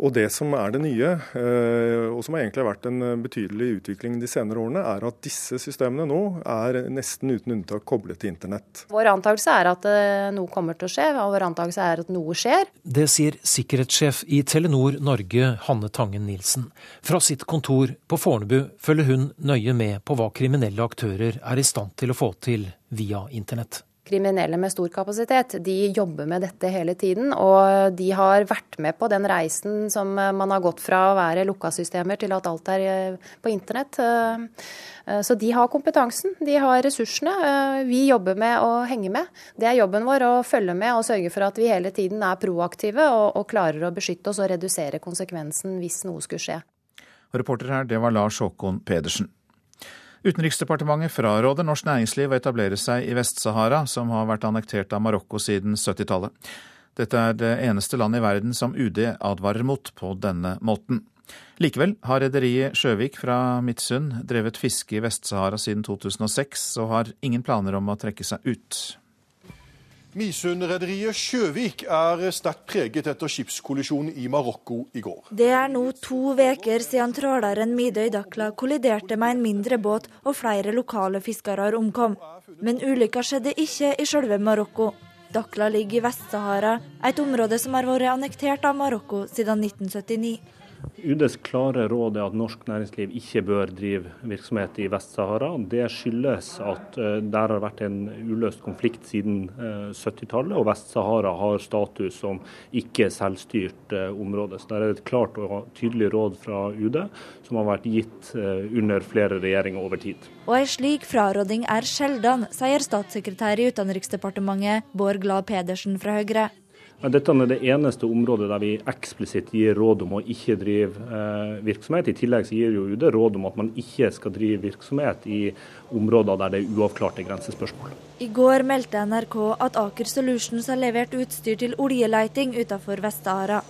og det som er det nye, eh, og som egentlig har vært en betydelig utvikling de senere årene, er at disse systemene nå er nesten uten unntak koblet til internett. Vår antakelse er at eh, noe kommer til å skje, og vår antakelse er at noe skjer. Det sier sikkerhetssjef i Telenor Norge, Hanne Tangen Nilsen. Fra sitt kontor på Fornebu følger hun nøye med på hva kriminelle aktører er i stand til å få til via internett kriminelle med stor kapasitet, de jobber med dette hele tiden. Og de har vært med på den reisen som man har gått fra å være lukka systemer til at alt er eh, på internett. Eh, så de har kompetansen, de har ressursene. Eh, vi jobber med å henge med. Det er jobben vår å følge med og sørge for at vi hele tiden er proaktive og, og klarer å beskytte oss og redusere konsekvensen hvis noe skulle skje. Reporter her, det var Lars Håkon Pedersen. Utenriksdepartementet fraråder norsk næringsliv å etablere seg i Vest-Sahara, som har vært annektert av Marokko siden 70-tallet. Dette er det eneste landet i verden som UD advarer mot på denne måten. Likevel har rederiet Sjøvik fra Midtsund drevet fiske i Vest-Sahara siden 2006, og har ingen planer om å trekke seg ut. Misund-rederiet Sjøvik er sterkt preget etter skipskollisjonen i Marokko i går. Det er nå to uker siden tråleren Midøy Dakla kolliderte med en mindre båt og flere lokale fiskere omkom. Men ulykka skjedde ikke i selve Marokko. Dakla ligger i Vest-Sahara, et område som har vært annektert av Marokko siden 1979. UDs klare råd er at norsk næringsliv ikke bør drive virksomhet i Vest-Sahara. Det skyldes at eh, der har vært en uløst konflikt siden 70-tallet, eh, og Vest-Sahara har status som ikke selvstyrt eh, område. Så Det er et klart og tydelig råd fra UD som har vært gitt under flere regjeringer over tid. Og ei slik fraråding er sjelden, sier statssekretær i Utenriksdepartementet Bård Glad Pedersen fra Høyre. Dette er det eneste området der vi eksplisitt gir råd om å ikke drive eh, virksomhet. I tillegg så gir jo UD råd om at man ikke skal drive virksomhet i områder der det er uavklarte grensespørsmål. I går meldte NRK at Aker Solutions har levert utstyr til oljeleiting utenfor Vest-Sahara.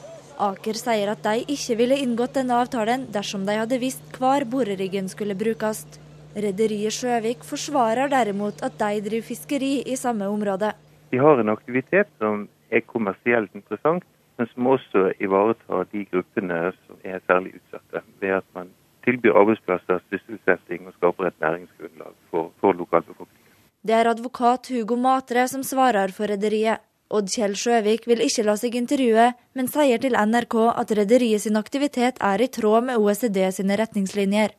Aker sier at de ikke ville inngått denne avtalen dersom de hadde visst hvor boreriggen skulle brukes. Rederiet Sjøvik forsvarer derimot at de driver fiskeri i samme område. Vi har en aktivitet som er kommersielt interessant, men som også ivaretar de gruppene som er særlig utsatte, ved at man tilbyr arbeidsplasser, sysselsetting og skaper et næringsgrunnlag for, for lokalbefolkningen. Det er advokat Hugo Matre som svarer for rederiet. Odd Kjell Sjøvik vil ikke la seg intervjue, men sier til NRK at rederiet sin aktivitet er i tråd med OECD sine retningslinjer.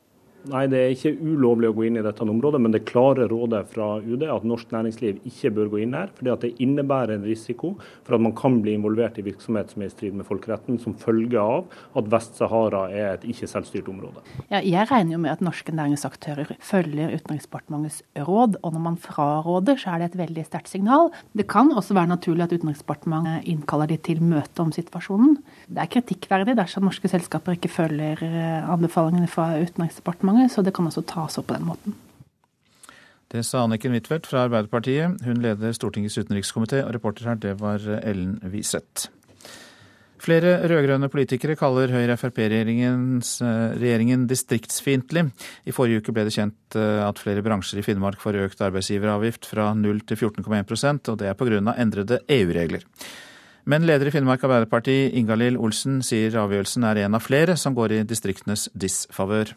Nei, det er ikke ulovlig å gå inn i dette området, men det klare rådet fra UD er at norsk næringsliv ikke bør gå inn her. fordi at det innebærer en risiko for at man kan bli involvert i virksomhet som er i strid med folkeretten, som følge av at Vest-Sahara er et ikke-selvstyrt område. Ja, jeg regner jo med at norske næringsaktører følger Utenriksdepartementets råd, og når man fraråder, så er det et veldig sterkt signal. Det kan også være naturlig at Utenriksdepartementet innkaller de til møte om situasjonen. Det er kritikkverdig dersom norske selskaper ikke følger eh, anbefalingene fra Utenriksdepartementet så det kan også tas opp på den måten. Det sa Anniken Huitfeldt fra Arbeiderpartiet. Hun leder Stortingets utenrikskomité, og reporter her det var Ellen Wiseth. Flere rød-grønne politikere kaller Høyre-Frp-regjeringen distriktsfiendtlig. I forrige uke ble det kjent eh, at flere bransjer i Finnmark får økt arbeidsgiveravgift fra 0 til 14,1% og det er pga. endrede EU-regler. Men leder i Finnmark Arbeiderparti, Ingalill Olsen, sier avgjørelsen er en av flere som går i distriktenes disfavør.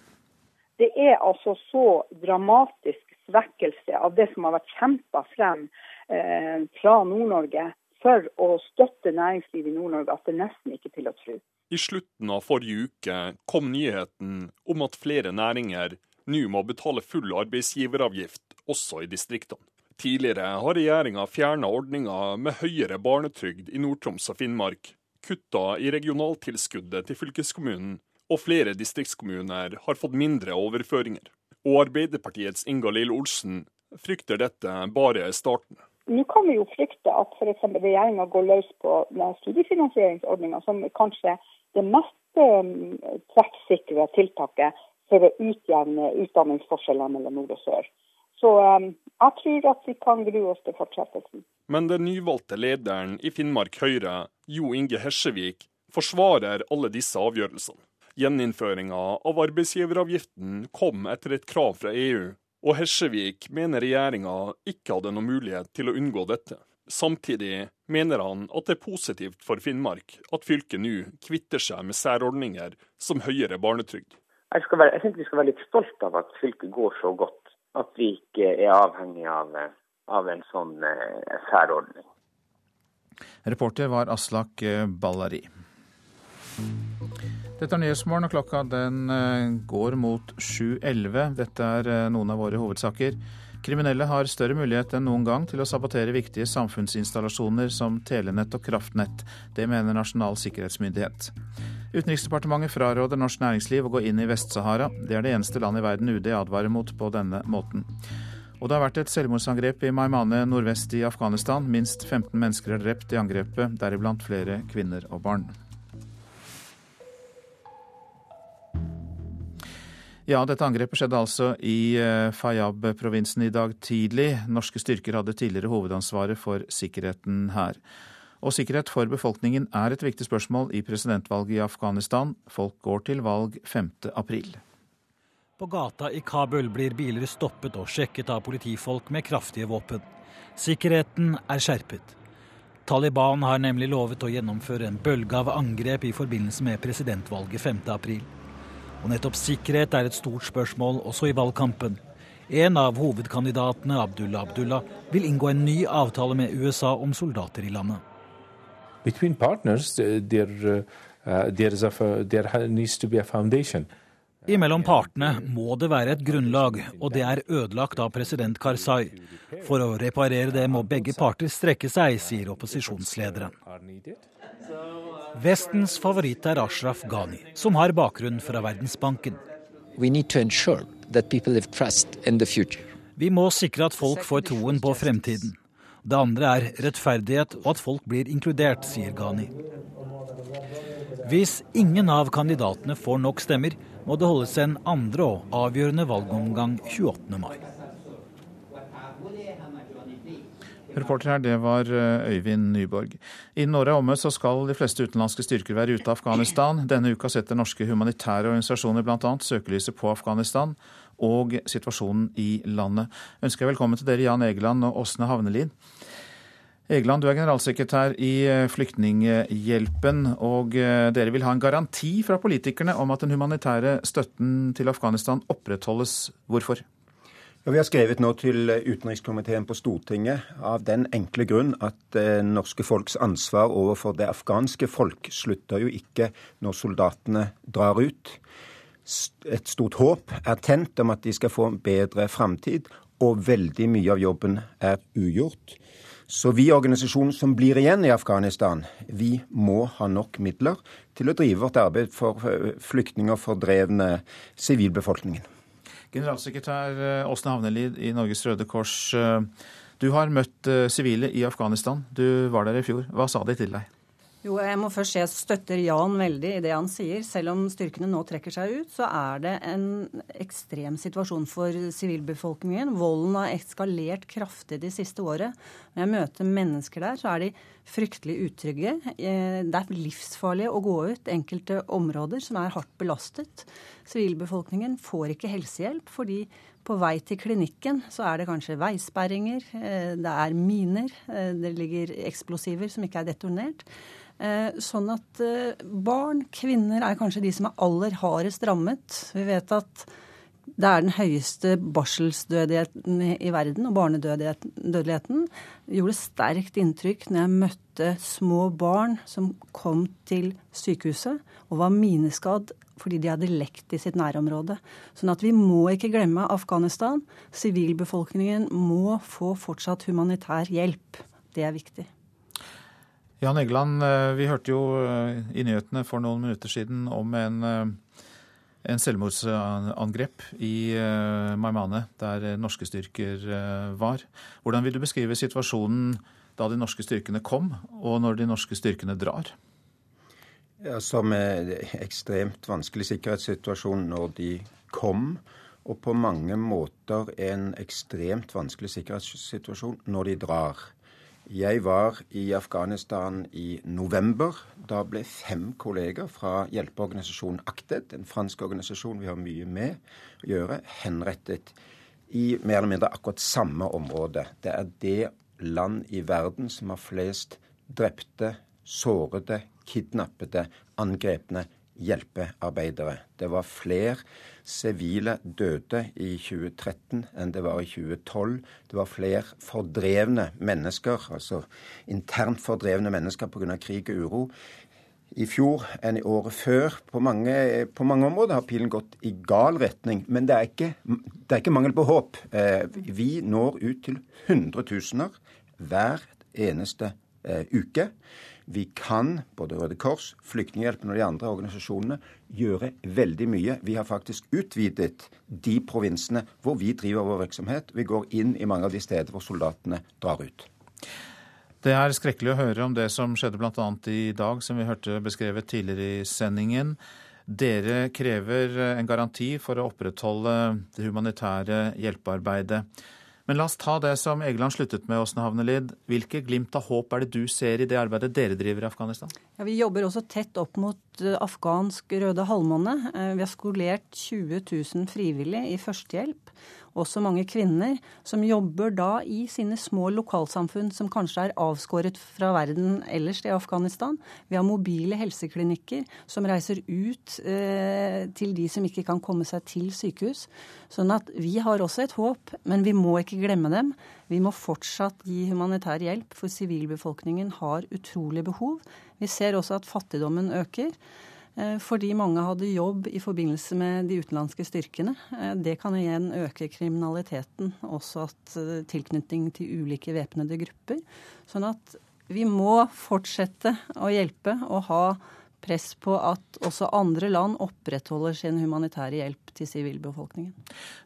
Det er altså så dramatisk svekkelse av det som har vært kjempa frem eh, fra Nord-Norge for å støtte næringslivet i Nord-Norge at det nesten ikke er til å tro. I slutten av forrige uke kom nyheten om at flere næringer nå må betale full arbeidsgiveravgift også i distriktene. Tidligere har regjeringa fjerna ordninga med høyere barnetrygd i Nord-Troms og Finnmark, kutta i regionaltilskuddet til fylkeskommunen og flere distriktskommuner har fått mindre overføringer. Og Arbeiderpartiets Inga-Lill Olsen frykter dette bare er starten. nå kan vi jo frykte at f.eks. regjeringa går løs på studiefinansieringsordninga, som kanskje det mest um, treffsikre tiltaket for å utjevne utdanningsforskjeller mellom nord og sør. Så um, jeg tror at vi kan grue oss til fortsettelsen. Men den nyvalgte lederen i Finnmark Høyre, Jo Inge Hesjevik, forsvarer alle disse avgjørelsene. Gjeninnføringa av arbeidsgiveravgiften kom etter et krav fra EU, og Hesjevik mener regjeringa ikke hadde noen mulighet til å unngå dette. Samtidig mener han at det er positivt for Finnmark at fylket nå kvitter seg med særordninger som høyere barnetrygd. Jeg, være, jeg synes vi skal være litt stolt av at fylket går så godt. At vi ikke er avhengig av, av en sånn eh, særordning. Reporter var Aslak eh, Ballari. Dette er Nyhetsmorgen, og klokka den eh, går mot 7.11. Dette er noen av våre hovedsaker. Kriminelle har større mulighet enn noen gang til å sabotere viktige samfunnsinstallasjoner som telenett og kraftnett. Det mener Nasjonal sikkerhetsmyndighet. Utenriksdepartementet fraråder norsk næringsliv å gå inn i Vest-Sahara. Det er det eneste land i verden UD advarer mot på denne måten. Og det har vært et selvmordsangrep i Maimane nordvest i Afghanistan. Minst 15 mennesker er drept i angrepet, deriblant flere kvinner og barn. Ja, dette angrepet skjedde altså i eh, Faryab-provinsen i dag tidlig. Norske styrker hadde tidligere hovedansvaret for sikkerheten her. Og sikkerhet for befolkningen er et viktig spørsmål i presidentvalget i Afghanistan. Folk går til valg 5. april. På gata i Kabul blir biler stoppet og sjekket av politifolk med kraftige våpen. Sikkerheten er skjerpet. Taliban har nemlig lovet å gjennomføre en bølge av angrep i forbindelse med presidentvalget 5. april. Og nettopp sikkerhet er et stort spørsmål også i valgkampen. En av hovedkandidatene, Abdullah Abdullah, vil inngå en ny avtale med USA om soldater i landet. Partners, there, uh, a, there needs to be a foundation. Imellom partene må det være et grunnlag, og det er ødelagt av president Karzai. For å reparere det må begge parter strekke seg, sier opposisjonslederen. Vestens favoritt er Ashraf Ghani, som har bakgrunn fra Verdensbanken. Vi må sikre at folk får troen på fremtiden. Det andre er rettferdighet og at folk blir inkludert, sier Ghani. Hvis ingen av kandidatene får nok stemmer, må det holdes en andre og avgjørende valgomgang 28. mai. Reporter her, det var eh, Øyvind Nyborg. Innen året er omme, så skal de fleste utenlandske styrker være ute av Afghanistan. Denne uka setter norske humanitære organisasjoner bl.a. søkelyset på Afghanistan og situasjonen i landet. Ønsker jeg velkommen til dere, Jan Egeland og Åsne Havnelid. Egeland, du er generalsekretær i eh, Flyktninghjelpen, og eh, dere vil ha en garanti fra politikerne om at den humanitære støtten til Afghanistan opprettholdes. Hvorfor? Ja, vi har skrevet nå til utenrikskomiteen på Stortinget av den enkle grunn at det eh, norske folks ansvar overfor det afghanske folk slutter jo ikke når soldatene drar ut. Et stort håp er tent om at de skal få en bedre framtid, og veldig mye av jobben er ugjort. Så vi organisasjonen som blir igjen i Afghanistan, vi må ha nok midler til å drive vårt arbeid for eh, flyktninger, fordrevne, sivilbefolkningen. Generalsekretær eh, Åsne Havnelid i Norges Røde Kors. Eh, du har møtt sivile i Afghanistan. Du var der i fjor. Hva sa de til deg? Jo, jeg må først si jeg støtter Jan veldig i det han sier. Selv om styrkene nå trekker seg ut, så er det en ekstrem situasjon for sivilbefolkningen. Volden har eskalert kraftig de siste året. Når jeg møter mennesker der, så er de fryktelig utrygge. Det er livsfarlig å gå ut enkelte områder som er hardt belastet. Sivilbefolkningen får ikke helsehjelp fordi på vei til klinikken så er det kanskje veisperringer, eh, det er miner, eh, det ligger eksplosiver som ikke er detonert. Eh, sånn at barn, kvinner, er kanskje de som er aller hardest rammet. Vi vet at det er den høyeste barselsdødigheten i verden, og barnedødeligheten. Det gjorde sterkt inntrykk når jeg møtte små barn som kom til sykehuset og var mineskadd fordi de hadde lekt i sitt nærområde. Sånn at vi må ikke glemme Afghanistan. Sivilbefolkningen må få fortsatt humanitær hjelp. Det er viktig. Jan Egeland, eh, vi hørte jo eh, i nyhetene for noen minutter siden om en, eh, en selvmordsangrep i Maimane, der norske styrker var. Hvordan vil du beskrive situasjonen da de norske styrkene kom, og når de norske styrkene drar? Ja, Som en ekstremt vanskelig sikkerhetssituasjon når de kom, og på mange måter en ekstremt vanskelig sikkerhetssituasjon når de drar. Jeg var i Afghanistan i november. Da ble fem kolleger fra hjelpeorganisasjonen Acted, en fransk organisasjon vi har mye med å gjøre, henrettet i mer eller mindre akkurat samme område. Det er det land i verden som har flest drepte, sårede, kidnappede, angrepne hjelpearbeidere. Det var flere sivile døde i 2013 enn det var i 2012. Det var flere fordrevne mennesker, altså internt fordrevne mennesker pga. krig og uro, i fjor enn i året før. På mange, på mange, områder har pilen gått i gal retning. Men det er ikke, det er ikke mangel på håp. Eh, vi når ut til hundretusener hver eneste eh, uke. Vi kan, både Røde Kors, Flyktninghjelpen og de andre organisasjonene, gjøre veldig mye. Vi har faktisk utvidet de provinsene hvor vi driver vår virksomhet. Vi går inn i mange av de steder hvor soldatene drar ut. Det er skrekkelig å høre om det som skjedde bl.a. i dag, som vi hørte beskrevet tidligere i sendingen. Dere krever en garanti for å opprettholde det humanitære hjelpearbeidet. Men la oss ta det som Egeland sluttet med, Åsne Havnelid. Hvilke glimt av håp er det du ser i det arbeidet dere driver i Afghanistan? Ja, vi jobber også tett opp mot eh, afghansk Røde Halvmåne. Eh, vi har skolert 20 000 frivillige i førstehjelp også mange kvinner, som jobber da i sine små lokalsamfunn som kanskje er avskåret fra verden ellers i Afghanistan. Vi har mobile helseklinikker som reiser ut eh, til de som ikke kan komme seg til sykehus. Sånn at vi har også et håp, men vi må ikke glemme dem. Vi må fortsatt gi humanitær hjelp, for sivilbefolkningen har utrolig behov. Vi ser også at fattigdommen øker. Eh, fordi mange hadde jobb i forbindelse med de utenlandske styrkene. Eh, det kan igjen øke kriminaliteten, også at eh, tilknytning til ulike væpnede grupper. Sånn at vi må fortsette å hjelpe og ha press på at også andre land opprettholder sin humanitære hjelp til sivilbefolkningen.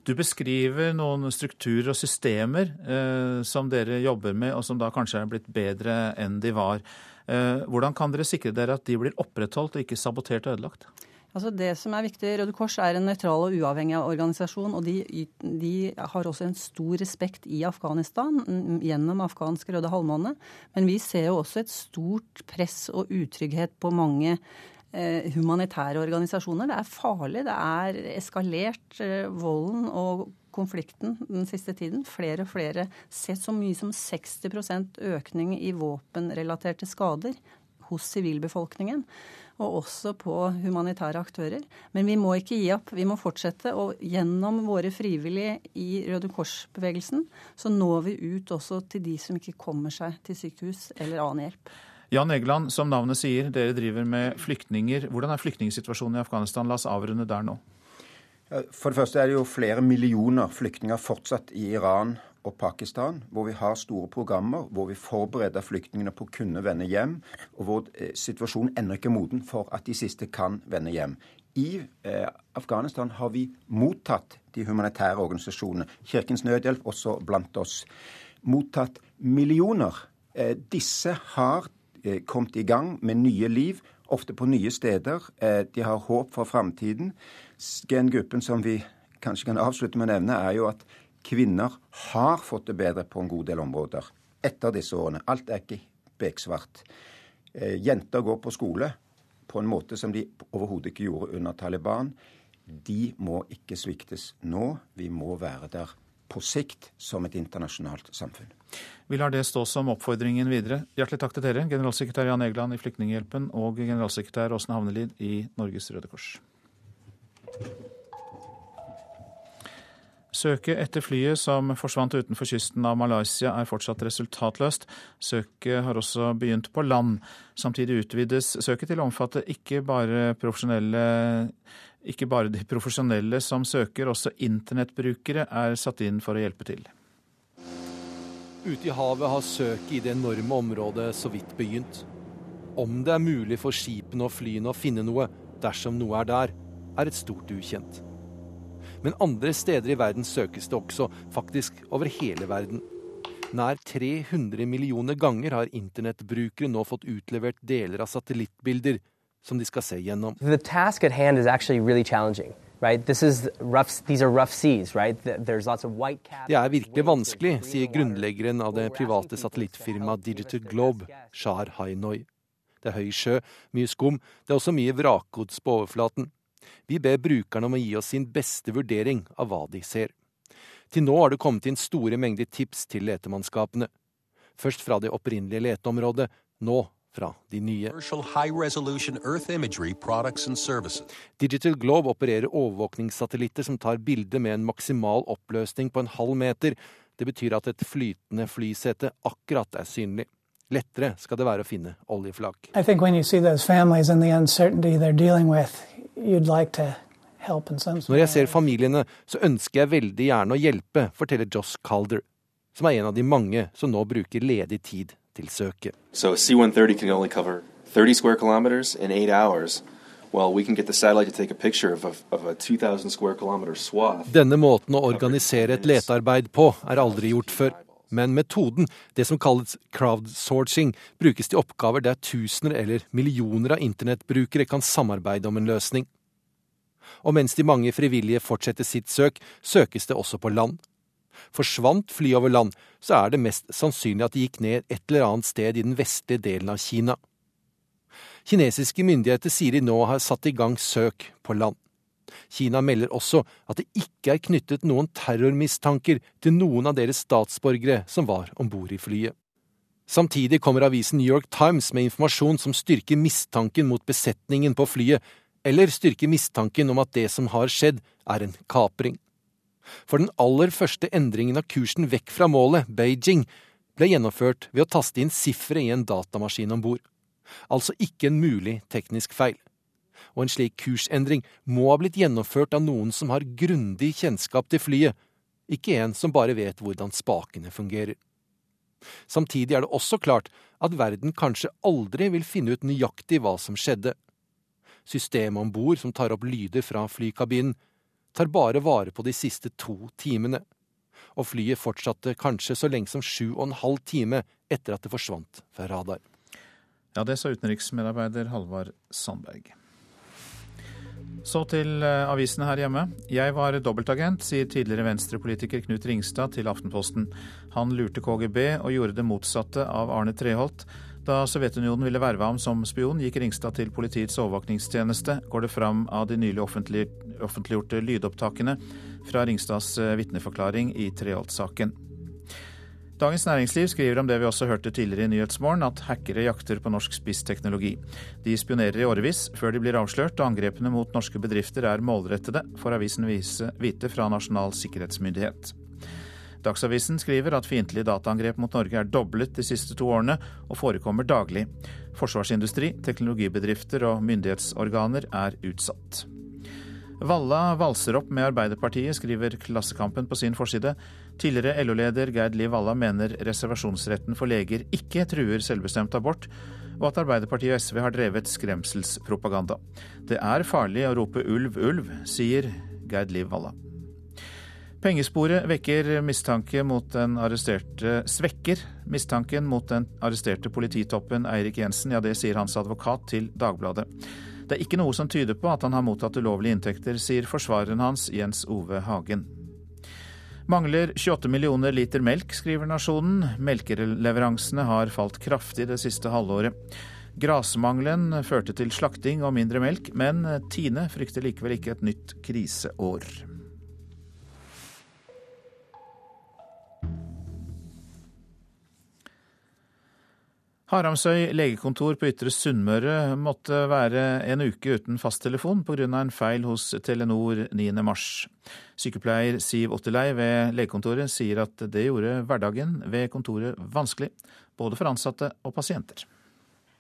Du beskriver noen strukturer og systemer eh, som dere jobber med, og som da kanskje er blitt bedre enn de var. Eh, hvordan kan dere sikre dere at de blir opprettholdt og ikke sabotert og ødelagt? Altså det som er viktig, Røde Kors er en nøytral og uavhengig organisasjon. og de, de, har også en stor respekt i Afghanistan gjennom afghansk Røde Halvmåne. Men vi ser jo også et stort press og utrygghet på mange eh, humanitære organisasjoner. Det er farlig. Det er eskalert eh, volden og konflikten den siste tiden. Flere og flere Sett så mye som 60% økning i våpenrelaterte skader hos sivilbefolkningen. Og også på humanitære aktører. Men vi må ikke gi opp. Vi må fortsette. Og gjennom våre frivillige i Røde Kors-bevegelsen så når vi ut også til de som ikke kommer seg til sykehus eller annen hjelp. Jan Egeland, som navnet sier, dere driver med flyktninger. Hvordan er flyktningsituasjonen i Afghanistan? La oss avrunde der nå. For det første er det jo flere millioner flyktninger fortsatt i Iran og Pakistan, hvor vi har store programmer, hvor vi forbereder flyktningene på å kunne vende hjem, og hvor eh, situasjonen ennå ikke er moden for at de siste kan vende hjem. I eh, Afghanistan har vi mottatt de humanitære organisasjonene, Kirkens Nødhjelp også blant oss, mottatt millioner. Eh, disse har eh, kommet i gang med nye liv, ofte på nye steder. Eh, de har håp for framtiden. Den gruppen som vi kanskje kan avslutte med å nevne, er jo at kvinner har fått det bedre på en god del områder etter disse årene. Alt er ikke beksvart. Eh, jenter går på skole på en måte som de overhodet ikke gjorde under Taliban. De må ikke sviktes nå. Vi må være der på sikt som et internasjonalt samfunn. Vi lar det stå som oppfordringen videre. Hjertelig takk til dere, generalsekretær Jan Egeland i Flyktninghjelpen og generalsekretær Åsne Havnelid i Norges Røde Kors. Søket etter flyet som forsvant utenfor kysten av Malaysia er fortsatt resultatløst. Søket har også begynt på land. Samtidig utvides søket til å omfatte ikke bare, ikke bare de profesjonelle som søker, også internettbrukere er satt inn for å hjelpe til. Ute i havet har søket i det enorme området så vidt begynt. Om det er mulig for skipene og flyene å finne noe dersom noe er der, er et stort ukjent. Men andre steder i verden søkes det også, faktisk over hele verden. Nær 300 millioner ganger har internettbrukere nå fått utlevert deler av satellittbilder som de skal se gjennom. Really. Right? Rough, seas, right? Det er virkelig vanskelig, sier grunnleggeren av det private satellittfirmaet Digital Globe, Shar Hainoy. Det er høy sjø, mye skum, det er også mye vrakgods på overflaten. Vi ber brukerne om å gi oss sin beste vurdering av hva de ser. Til nå har det kommet inn store mengder tips til letemannskapene. Først fra det opprinnelige leteområdet, nå fra de nye. Digital Globe opererer overvåkningssatellitter som tar bilde med en maksimal oppløsning på en halv meter. Det betyr at et flytende flysete akkurat er synlig. Lettere skal det være å finne oljeflak. Når jeg ser familiene, så ønsker jeg veldig gjerne å hjelpe, forteller Joss Calder, som er en av de mange som nå bruker ledig tid til søket. So C-130 can only cover 30 square kilometers in eight hours. Well, we can get the satellite to take a picture of a, of a 2000 square kilometer swath. Denne måten å organisere et letearbeid på er aldri gjort før. Men metoden, det som kalles crowdsourcing, brukes til oppgaver der tusener eller millioner av internettbrukere kan samarbeide om en løsning. Og mens de mange frivillige fortsetter sitt søk, søkes det også på land. Forsvant flyet over land, så er det mest sannsynlig at det gikk ned et eller annet sted i den vestlige delen av Kina. Kinesiske myndigheter sier de nå har satt i gang søk på land. Kina melder også at det ikke er knyttet noen terrormistanker til noen av deres statsborgere som var om bord i flyet. Samtidig kommer avisen New York Times med informasjon som styrker mistanken mot besetningen på flyet, eller styrker mistanken om at det som har skjedd, er en kapring. For den aller første endringen av kursen vekk fra målet, Beijing, ble gjennomført ved å taste inn sifferet i en datamaskin om bord. Altså ikke en mulig teknisk feil. Og en slik kursendring må ha blitt gjennomført av noen som har grundig kjennskap til flyet, ikke en som bare vet hvordan spakene fungerer. Samtidig er det også klart at verden kanskje aldri vil finne ut nøyaktig hva som skjedde. Systemet om bord som tar opp lyder fra flykabinen, tar bare vare på de siste to timene. Og flyet fortsatte kanskje så lenge som sju og en halv time etter at det forsvant fra radar. Ja, det sa utenriksmedarbeider Halvard Sandberg. Så til eh, avisene her hjemme. Jeg var dobbeltagent, sier tidligere venstrepolitiker Knut Ringstad til Aftenposten. Han lurte KGB og gjorde det motsatte av Arne Treholt. Da Sovjetunionen ville verve ham som spion, gikk Ringstad til politiets overvåkningstjeneste, går det fram av de nylig offentliggjorte lydopptakene fra Ringstads eh, vitneforklaring i Treholt-saken. Dagens Næringsliv skriver om det vi også hørte tidligere i Nyhetsmorgen, at hackere jakter på norsk spissteknologi. De spionerer i årevis før de blir avslørt, og angrepene mot norske bedrifter er målrettede, får avisen vite fra Nasjonal sikkerhetsmyndighet. Dagsavisen skriver at fiendtlige dataangrep mot Norge er doblet de siste to årene og forekommer daglig. Forsvarsindustri, teknologibedrifter og myndighetsorganer er utsatt. Valla valser opp med Arbeiderpartiet, skriver Klassekampen på sin forside. Tidligere LO-leder Gerd Liv Valla mener reservasjonsretten for leger ikke truer selvbestemt abort, og at Arbeiderpartiet og SV har drevet skremselspropaganda. Det er farlig å rope ulv, ulv, sier Gerd Liv Valla. Pengesporet vekker mistanke mot den arresterte svekker mistanken mot den arresterte polititoppen Eirik Jensen. Ja, det sier hans advokat til Dagbladet. Det er ikke noe som tyder på at han har mottatt ulovlige inntekter, sier forsvareren hans Jens Ove Hagen. Mangler 28 millioner liter melk, skriver Nasjonen. Melkeleveransene har falt kraftig det siste halvåret. Grasmangelen førte til slakting og mindre melk, men Tine frykter likevel ikke et nytt kriseår. Haramsøy legekontor på Ytre Sunnmøre måtte være en uke uten fasttelefon pga. en feil hos Telenor 9.3. Sykepleier Siv Otterlei ved legekontoret sier at det gjorde hverdagen ved kontoret vanskelig, både for ansatte og pasienter.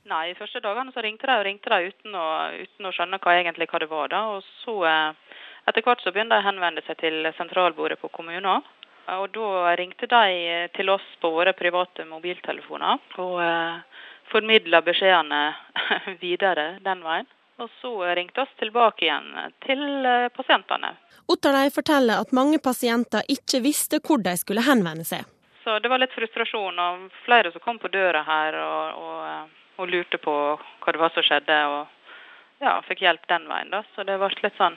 Nei, første dagene så ringte de og ringte de uten å, uten å skjønne hva egentlig hva det var. da, og så eh, Etter hvert så begynte de å henvende seg til sentralbordet på kommunen. Og da ringte de til oss på våre private mobiltelefoner og eh, formidla beskjedene videre den veien. Og så ringte oss tilbake igjen til eh, pasientene. Otterlei forteller at mange pasienter ikke visste hvor de skulle henvende seg. Så det var litt frustrasjon, og flere som kom på døra her og, og, eh, og lurte på hva det var som skjedde. Og ja, fikk hjelp den veien, da. Så det ble litt sånn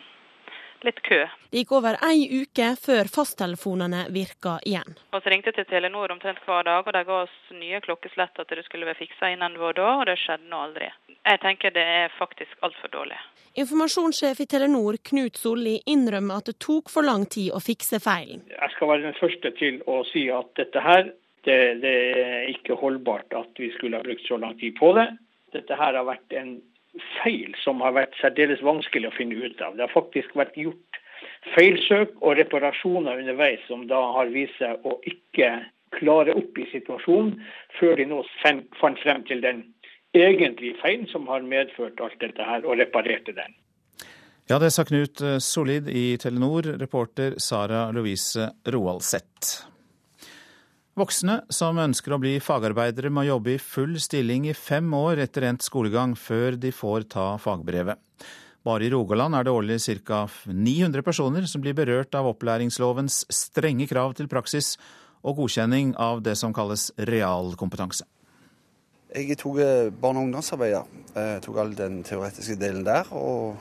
litt kø. Det gikk over ei uke før fasttelefonene virka igjen. Og så ringte til Telenor omtrent hver dag, og de ga oss nye klokkeslett at det skulle være fiksa innen vår da, og det skjedde nå aldri. Jeg tenker det er faktisk altfor dårlig. Informasjonssjef i Telenor, Knut Solli, innrømmer at det tok for lang tid å fikse feilen. Jeg skal være den første til å si at dette her, det, det er ikke holdbart at vi skulle ha brukt så lang tid på det. Dette her har vært en feil som har vært særdeles vanskelig å finne ut av. Det har faktisk vært gjort feilsøk og reparasjoner underveis som da har vist seg å ikke klare opp i situasjonen, før de nå fant frem til den egentlige feilen som har medført alt dette her, og reparerte den. Ja, det sa Knut Solid i Telenor, reporter Sara Louise Roaldseth. Voksne som ønsker å bli fagarbeidere må jobbe i full stilling i fem år etter endt skolegang før de får ta fagbrevet. Bare i Rogaland er det årlig ca. 900 personer som blir berørt av opplæringslovens strenge krav til praksis og godkjenning av det som kalles realkompetanse. Jeg tok eh, barne- og ungdomsarbeider. Jeg eh, tok all den teoretiske delen der. Og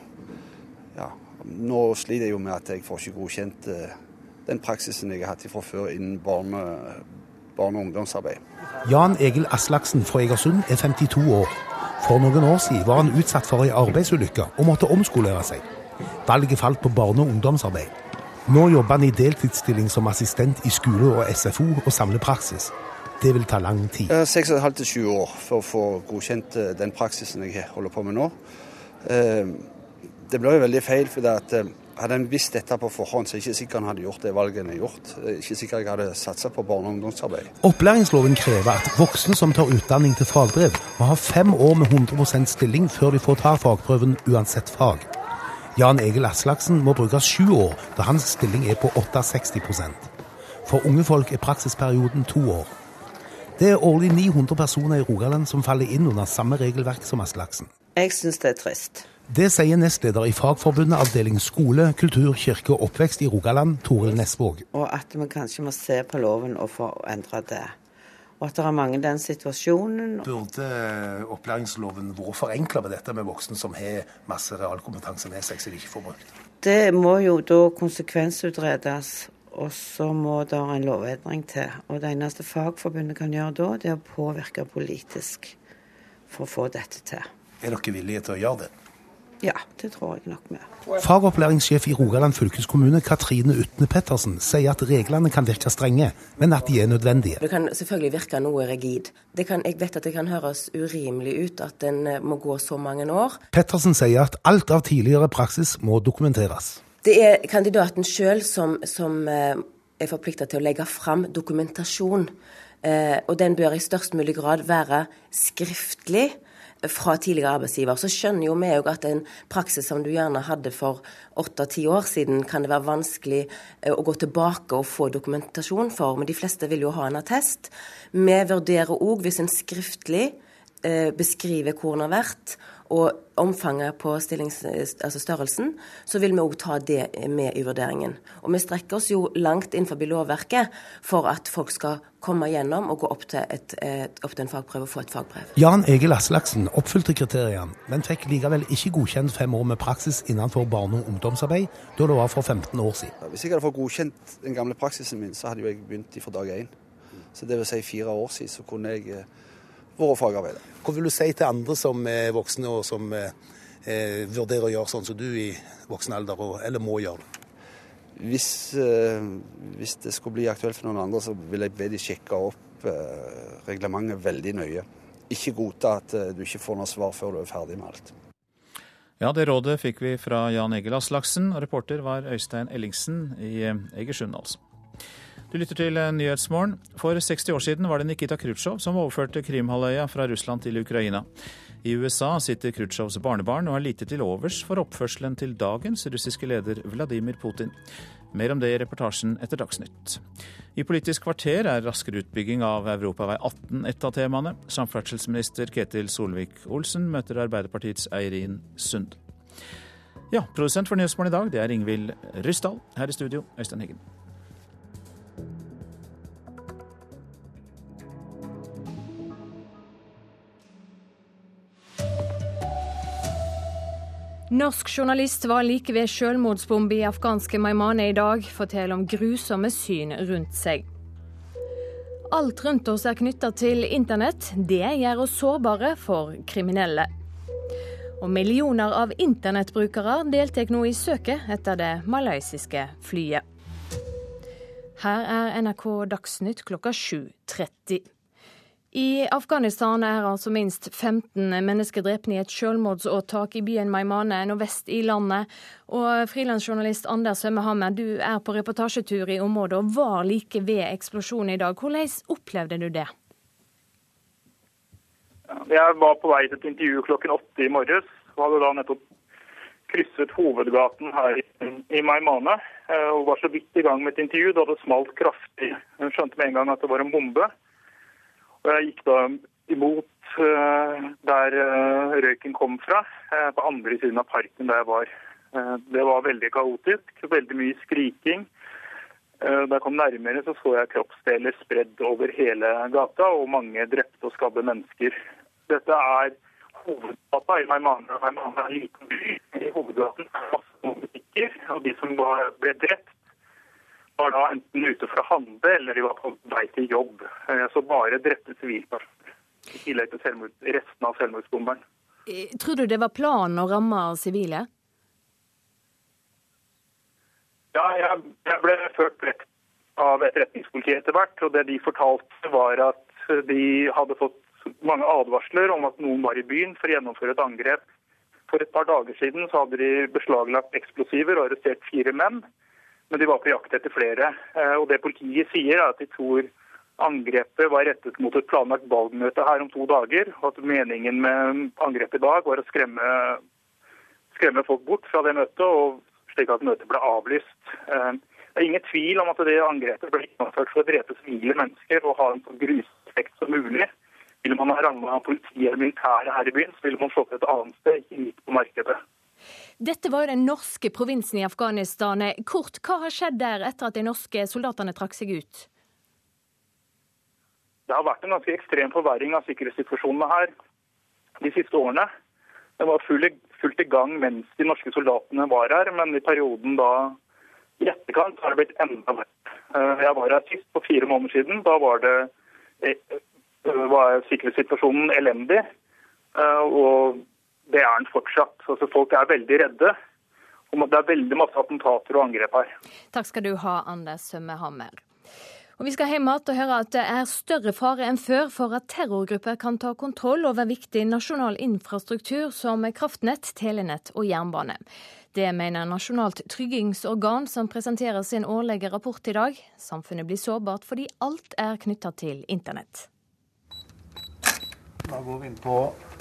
ja, nå sliter jeg jo med at jeg får ikke godkjent eh, den praksisen jeg har hatt fra før innen barne, barne- og ungdomsarbeid. Jan Egil Aslaksen fra Egersund er 52 år. For noen år siden var han utsatt for ei arbeidsulykke og måtte omskolere seg. Valget falt på barne- og ungdomsarbeid. Nå jobber han i deltidsstilling som assistent i skole og SFO og samler praksis. Det vil ta lang tid. Seks og et halvt til sju år for å få godkjent eh, den praksisen jeg holder på med nå. Eh, det ble jo veldig feil, for at eh, hadde en visst dette på forhånd, så er ikke sikker han hadde gjort det valget en har gjort. Er ikke sikker jeg hadde satsa på barne- og ungdomsarbeid. Opplæringsloven krever at voksne som tar utdanning til fagbrev, må ha fem år med 100% stilling før de får ta fagprøven uansett fag. Jan Egil Aslaksen må bruke sju år, da hans stilling er på 68% For unge folk er praksisperioden to år. Det er årlig 900 personer i Rogaland som faller inn under samme regelverk som Aslaksen. Jeg syns det er trist. Det sier nestleder i Fagforbundet avdeling skole, kultur, kirke og oppvekst i Rogaland, Toril Nesvåg. Og at vi kanskje må se på loven og få endra det. Og at det er mange i den situasjonen. Burde opplæringsloven vært forenkla med dette med voksne som har masse realkompetanse med seg som de ikke får brukt? Det må jo da konsekvensutredes, og så må det en lovendring til. Og det eneste Fagforbundet kan gjøre da, det er å påvirke politisk for å få dette til. Er dere villige til å gjøre det? Ja, det tror jeg nok vi er. Fagopplæringssjef i Rogaland fylkeskommune, Katrine Utne Pettersen, sier at reglene kan virke strenge, men at de er nødvendige. Det kan selvfølgelig virke noe rigid. Kan, jeg vet at det kan høres urimelig ut at en eh, må gå så mange år. Pettersen sier at alt av tidligere praksis må dokumenteres. Det er kandidaten sjøl som, som eh, er forplikta til å legge fram dokumentasjon. Eh, og den bør i størst mulig grad være skriftlig fra tidligere arbeidsgiver, så skjønner jo vi òg at en praksis som du gjerne hadde for åtte-ti år siden, kan det være vanskelig eh, å gå tilbake og få dokumentasjon for. Men de fleste vil jo ha en attest. Vi vurderer òg, hvis en skriftlig eh, beskriver hvor en har vært, og omfanget på altså størrelsen, så vil vi òg ta det med i vurderingen. Og vi strekker oss jo langt innenfor lovverket for at folk skal komme gjennom og gå opp til, et, et, opp til en fagprøve og få et fagbrev. Jan Egil Aslaksen oppfylte kriteriene, men fikk likevel ikke godkjent fem år med praksis innenfor barne- og ungdomsarbeid, da det var for 15 år siden. Hvis jeg hadde fått godkjent den gamle praksisen min, så hadde jo jeg begynt fra dag én. Så det vil si fire år siden så kunne jeg eh, fagarbeidere. Hva vil du si til andre som er voksne og som eh, eh, vurderer å gjøre sånn som du i voksen alder, eller må gjøre det? Hvis, eh, hvis, det skulle bli aktuelt for noen andre, så vil jeg be de sjekke opp eh, reglementet veldig nøye. Ikke godta at eh, du ikke får noe svar før du er ferdig med alt. Ja, det rådet fikk vi fra Jan Egil Aslaksen, og reporter var Øystein Ellingsen i eh, Egersund, altså. Du lytter til eh, Nyhetsmorgen. For 60 år siden var det Nikita Khrusjtsjov som overførte Krimhalvøya fra Russland til Ukraina. I USA sitter Khrusjtsjovs barnebarn og har lite til overs for oppførselen til dagens russiske leder Vladimir Putin. Mer om det i reportasjen etter Dagsnytt. I Politisk kvarter er raskere utbygging av Europavei 18 et av temaene. Samferdselsminister Ketil Solvik-Olsen møter Arbeiderpartiets Eirin Sund. Ja, produsent for Nyhetsmorgen i dag, det er Ingvild Ryssdal. Her i studio, Øystein Heggen. Norsk journalist var like ved selvmordsbombe i afghanske Maimane i dag, forteller om grusomme syn rundt seg. Alt rundt oss er knytta til internett. Det gjør oss sårbare for kriminelle. Og millioner av internettbrukere deltar nå i søket etter det malaysiske flyet. Her er NRK Dagsnytt klokka 7.30. I Afghanistan er altså minst 15 mennesker drept i et selvmordsåtak i byen Maimane nordvest i landet. Og frilansjournalist Anders Sømmehammer, du er på reportasjetur i området og var like ved eksplosjonen i dag. Hvordan opplevde du det? Jeg var på vei til et intervju klokken åtte i morges. og hadde da nettopp krysset hovedgaten her i Maimane eh, og var så vidt i gang med et intervju da det smalt kraftig. Jeg skjønte med en gang at det var en bombe. Og jeg gikk da imot uh, der uh, røyken kom fra, uh, på andre siden av parken der jeg var. det var veldig kaotisk, veldig mye skriking. da jeg kom nærmere, så så jeg kroppsdeler spredd over hele gata, og mange drepte og skadde mennesker. Dette er hovedgata i Maimane. Maimane er en liten by. I hovedgaten er det masse butikker, og de som ble drept, var da enten ute for å handle eller de var på vei til jobb. Eh, så bare drepte sivilpersoner. I tillegg til selvmord, resten av selvmordsbomberen. Eh, tror du det var planen å ramme sivile? Ja, jeg, jeg ble ført rett av etterretningspolitiet etter hvert. Og det de fortalte, var at de hadde fått mange advarsler om at noen var i byen for å gjennomføre et angrep. For et par dager siden så hadde de beslaglagt eksplosiver og arrestert fire menn men de var på jakt etter flere. Eh, og Det politiet sier, er at de tror angrepet var rettet mot et planlagt valgmøte her om to dager. og at Meningen med angrepet i dag var å skremme, skremme folk bort fra det møtet, og slik at møtet ble avlyst. Eh, det er ingen tvil om at det angrepet ble gjennomført for å drepe sivile mennesker og ha en så grusom som mulig. Ville man ha ramma politiet eller militæret her i byen, så ville man slått et annet sted, ikke midt på markedet. Dette var jo den norske provinsen i Afghanistan. Kort, hva har skjedd der etter at de norske soldatene trakk seg ut? Det har vært en ganske ekstrem forverring av sikkerhetssituasjonene her de siste årene. Det var fullt i gang mens de norske soldatene var her, men i perioden da i etterkant har det blitt enda verre. Eh, jeg var her sist for fire måneder siden. Da var, det, eh, var sikkerhetssituasjonen elendig. Eh, og det er den fortsatt. Altså, folk er veldig redde. Og Det er veldig masse attentater og angrep her. Takk skal du ha, Anders Sømmehammer. Og Vi skal hjem igjen og høre at det er større fare enn før for at terrorgrupper kan ta kontroll over viktig nasjonal infrastruktur som kraftnett, telenett og jernbane. Det mener Nasjonalt tryggingsorgan, som presenterer sin årlige rapport i dag. Samfunnet blir sårbart fordi alt er knytta til internett. Da går vi inn på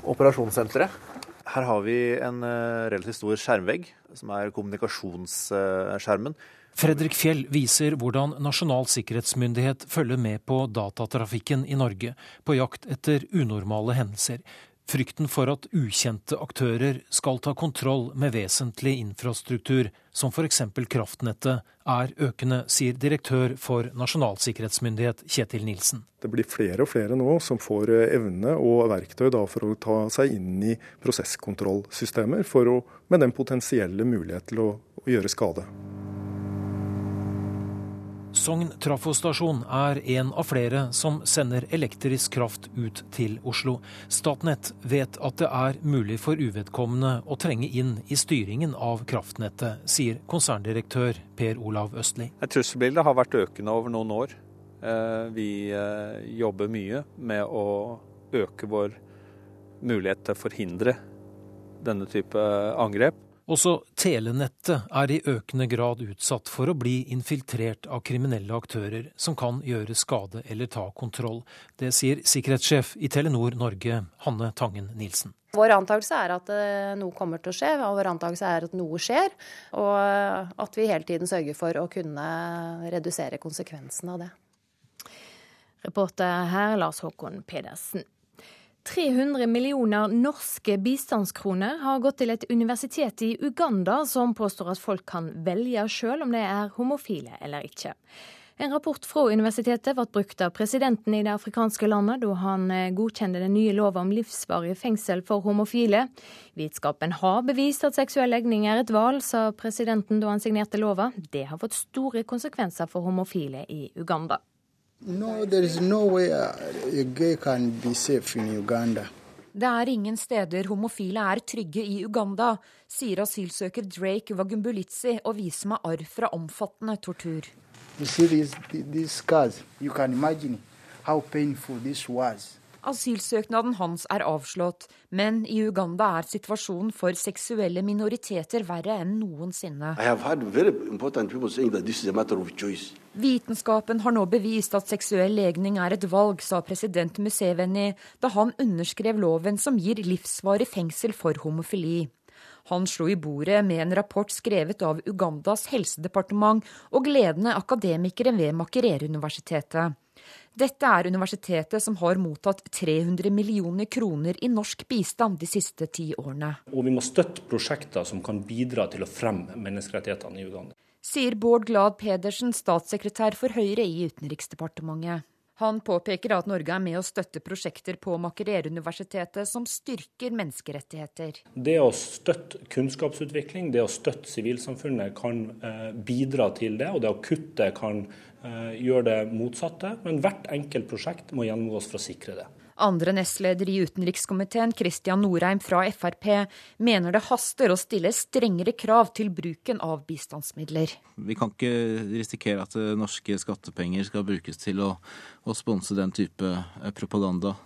operasjonssenteret. Her har vi en eh, relativt stor skjermvegg, som er kommunikasjonsskjermen. Fredrik Fjell viser hvordan Nasjonal sikkerhetsmyndighet følger med på datatrafikken i Norge på jakt etter unormale hendelser, Frykten for at ukjente aktører skal ta kontroll med vesentlig infrastruktur, som f.eks. kraftnettet, er økende, sier direktør for Nasjonal sikkerhetsmyndighet Kjetil Nilsen. Det blir flere og flere nå som får eh, evne og verktøy for å ta seg inn i prosesskontrollsystemer, for å, med den potensielle mulighet til å, å gjøre skade. Sogn trafostasjon er en av flere som sender elektrisk kraft ut til Oslo. Statnett vet at det er mulig for uvedkommende å trenge inn i styringen av kraftnettet, sier konserndirektør Per Olav Østli. Trusselbildet har vært økende over noen år. Eh, vi eh, jobber mye med å øke vår mulighet til å forhindre denne type angrep. Også telenettet er i økende grad utsatt for å bli infiltrert av kriminelle aktører som kan gjøre skade eller ta kontroll. Det sier sikkerhetssjef i Telenor Norge, Hanne Tangen Nilsen. Vår antakelse er at eh, noe kommer til å skje, og vår antakelse er at noe skjer. Og at vi hele tiden sørger for å kunne redusere konsekvensene av det. Reporter her Lars Håkon Pedersen. 300 millioner norske bistandskroner har gått til et universitet i Uganda som påstår at folk kan velge sjøl om de er homofile eller ikke. En rapport fra universitetet ble brukt av presidenten i det afrikanske landet da han eh, godkjente den nye lova om livsvarig fengsel for homofile. Vitenskapen har bevist at seksuell legning er et valg, sa presidenten da han signerte lova. Det har fått store konsekvenser for homofile i Uganda. No, there is no way a gay can be safe in Uganda. Det er ingen steder homofile er trygge i Uganda, sier asylsøker Drake Wagumbulitsi og viser meg arr fra omfattende tortur. You see these, these scars, you can imagine how painful this was. Asylsøknaden hans er avslått, men i Uganda er situasjonen for seksuelle minoriteter verre enn noensinne. Vitenskapen har nå bevist at seksuell legning er et valg, sa president Museveni da han underskrev loven som gir livsvarig fengsel for homofili. Han slo i bordet med en rapport skrevet av Ugandas helsedepartement og ledende akademikere ved Makerere-universitetet. Dette er universitetet som har mottatt 300 millioner kroner i norsk bistand de siste ti årene. Og vi må støtte prosjekter som kan bidra til å fremme menneskerettighetene i Uganda. Sier Bård Glad Pedersen, statssekretær for Høyre i Utenriksdepartementet. Han påpeker at Norge er med å støtte prosjekter på Makerere-universitetet som styrker menneskerettigheter. Det å støtte kunnskapsutvikling, det å støtte sivilsamfunnet kan eh, bidra til det. Og det å kutte kan eh, gjøre det motsatte. Men hvert enkelt prosjekt må gjennomgås for å sikre det. Andre nestleder i utenrikskomiteen, Kristian Norheim fra Frp, mener det haster å stille strengere krav til bruken av bistandsmidler. Vi kan ikke risikere at norske skattepenger skal brukes til å, å sponse den type eh, propaganda.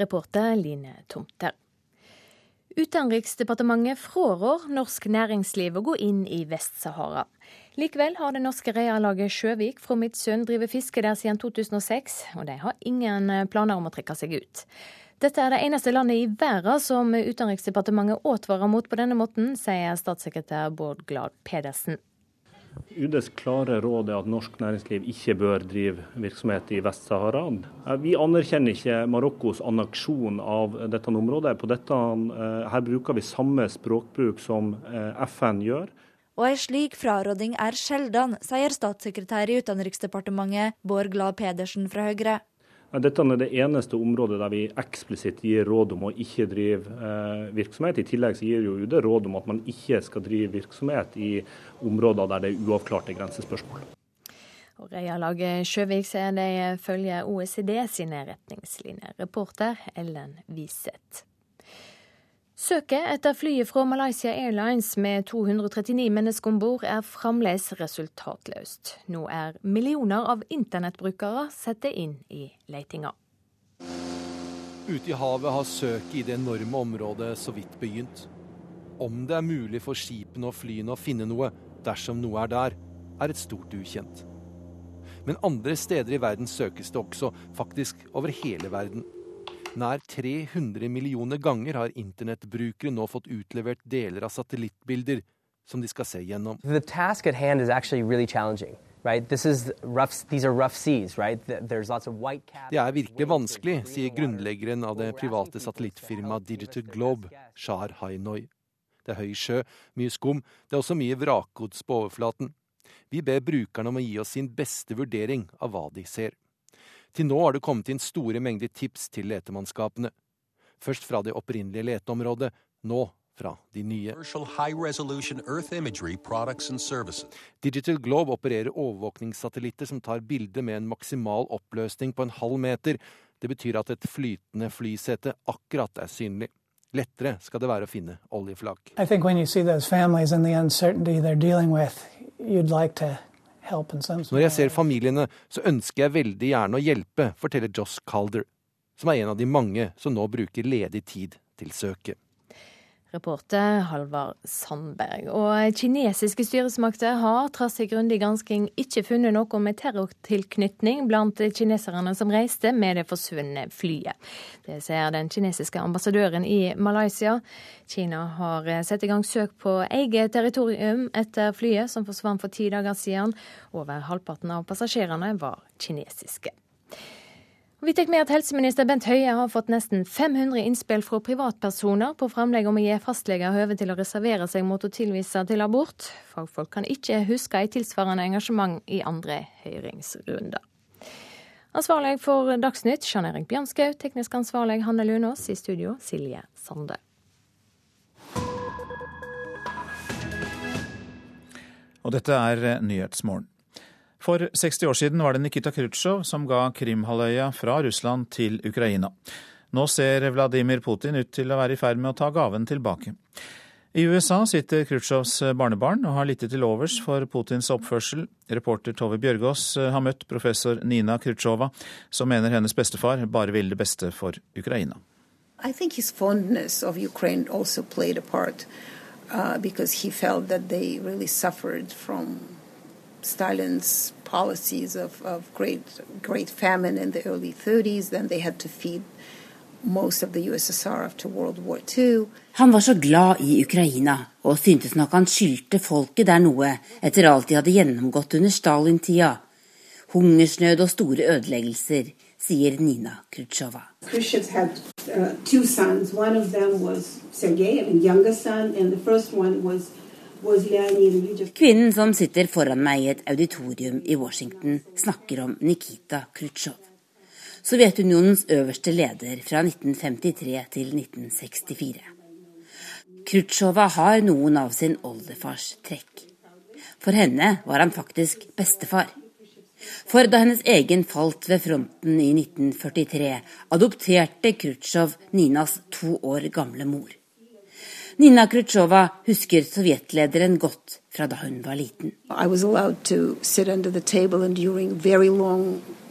Reporter Line Tomter. Utenriksdepartementet frår norsk næringsliv å gå inn i Vest-Sahara. Likevel har det norske reialaget Sjøvik fra Midtsund drevet fiske der siden 2006, og de har ingen eh, planer om å trekke seg ut. Dette er det eneste landet i verden som Utenriksdepartementet advarer mot på denne måten, sier statssekretær Bård Glad Pedersen. UDs klare råd er at norsk næringsliv ikke bør drive virksomhet i Vest-Sahara. Vi anerkjenner ikke Marokkos anaksjon av dette området. På dette, eh, her bruker vi samme språkbruk som eh, FN gjør og ei slik fraråding er sjelden, sier statssekretær i Utenriksdepartementet Bård Glad Pedersen fra Høyre. Dette er det eneste området der vi eksplisitt gir råd om å ikke drive eh, virksomhet. I tillegg gir jo UD råd om at man ikke skal drive virksomhet i områder der det er uavklarte grensespørsmål. Og Reialaget Sjøvik sier de følger OECD sine retningslinjer. Reporter Ellen Wiseth. Søket etter flyet fra Malaysia Airlines med 239 mennesker om bord er fremdeles resultatløst. Nå er millioner av internettbrukere satt inn i letinga. Ute i havet har søket i det enorme området så vidt begynt. Om det er mulig for skipene og flyene å finne noe dersom noe er der, er et stort ukjent. Men andre steder i verden søkes det også, faktisk over hele verden. Nær 300 millioner ganger har internettbrukere nå fått utlevert deler av satellittbilder som de skal se gjennom. Really right? rough, seas, right? Det er virkelig vanskelig, sier grunnleggeren av det private satellittfirmaet Digital Globe, Shahar Hainoi. Det er høy sjø, mye skum, det er også mye vrakgods på overflaten. Vi ber brukerne om å gi oss sin beste vurdering av hva de ser. Til nå har det kommet inn store mengder tips til letemannskapene. Først fra det opprinnelige leteområdet, nå fra de nye. Digital Globe opererer overvåkningssatellitter som tar bilde med en maksimal oppløsning på en halv meter. Det betyr at et flytende flysete akkurat er synlig. Lettere skal det være å finne oljeflak. I think when you see those families and the uncertainty they're dealing with, you'd like to når jeg ser familiene, så ønsker jeg veldig gjerne å hjelpe, forteller Joss Calder, som er en av de mange som nå bruker ledig tid til søket. Reporter Halvard Sandberg. Og kinesiske styresmakter har trass i grundig gransking ikke funnet noe med terrortilknytning blant kineserne som reiste med det forsvunne flyet. Det sier den kinesiske ambassadøren i Malaysia. Kina har satt i gang søk på eget territorium etter flyet som forsvant for ti dager siden. Over halvparten av passasjerene var kinesiske. Vi tar med at Helseminister Bent Høie har fått nesten 500 innspill fra privatpersoner på framlegg om å gi fastleger høve til å reservere seg mot å tilvise til abort. Fagfolk kan ikke huske et tilsvarende engasjement i andre høringsrunder. Ansvarlig for Dagsnytt, Jan Erik Bjørnskau. Teknisk ansvarlig, Hanne Lunås. I studio, Silje Sande. Og dette er Nyhetsmorgen. For 60 år siden var det Nikita Khrusjtsjov som ga Krimhalvøya fra Russland til Ukraina. Nå ser Vladimir Putin ut til å være i ferd med å ta gaven tilbake. I USA sitter Khrusjtsjovs barnebarn og har lite til overs for Putins oppførsel. Reporter Tove Bjørgaas har møtt professor Nina Khrusjtsjova, som mener hennes bestefar bare vil det beste for Ukraina. I think his fondness of Ukraine also played a part, uh, because he felt that they really suffered from Stalin's policies of, of great, great famine in the early 30s. Then they had to feed most of the USSR after World War II. Han var så glad i Ukraina, og syntes nok han skyldte folket der noe etter alt de hadde gjennomgått under Stalin-tida. Hungersnød og store ødeleggelser, sier Nina Khrusjtsjova. had uh, Kvinnen som sitter foran meg i et auditorium i Washington, snakker om Nikita Khrusjtsjov. Sovjetunionens øverste leder fra 1953 til 1964. Khrusjtsjova har noen av sin oldefars trekk. For henne var han faktisk bestefar. For da hennes egen falt ved fronten i 1943, adopterte Khrusjtsjov Ninas to år gamle mor. Nina Khrusjtsjova husker sovjetlederen godt fra da hun var liten.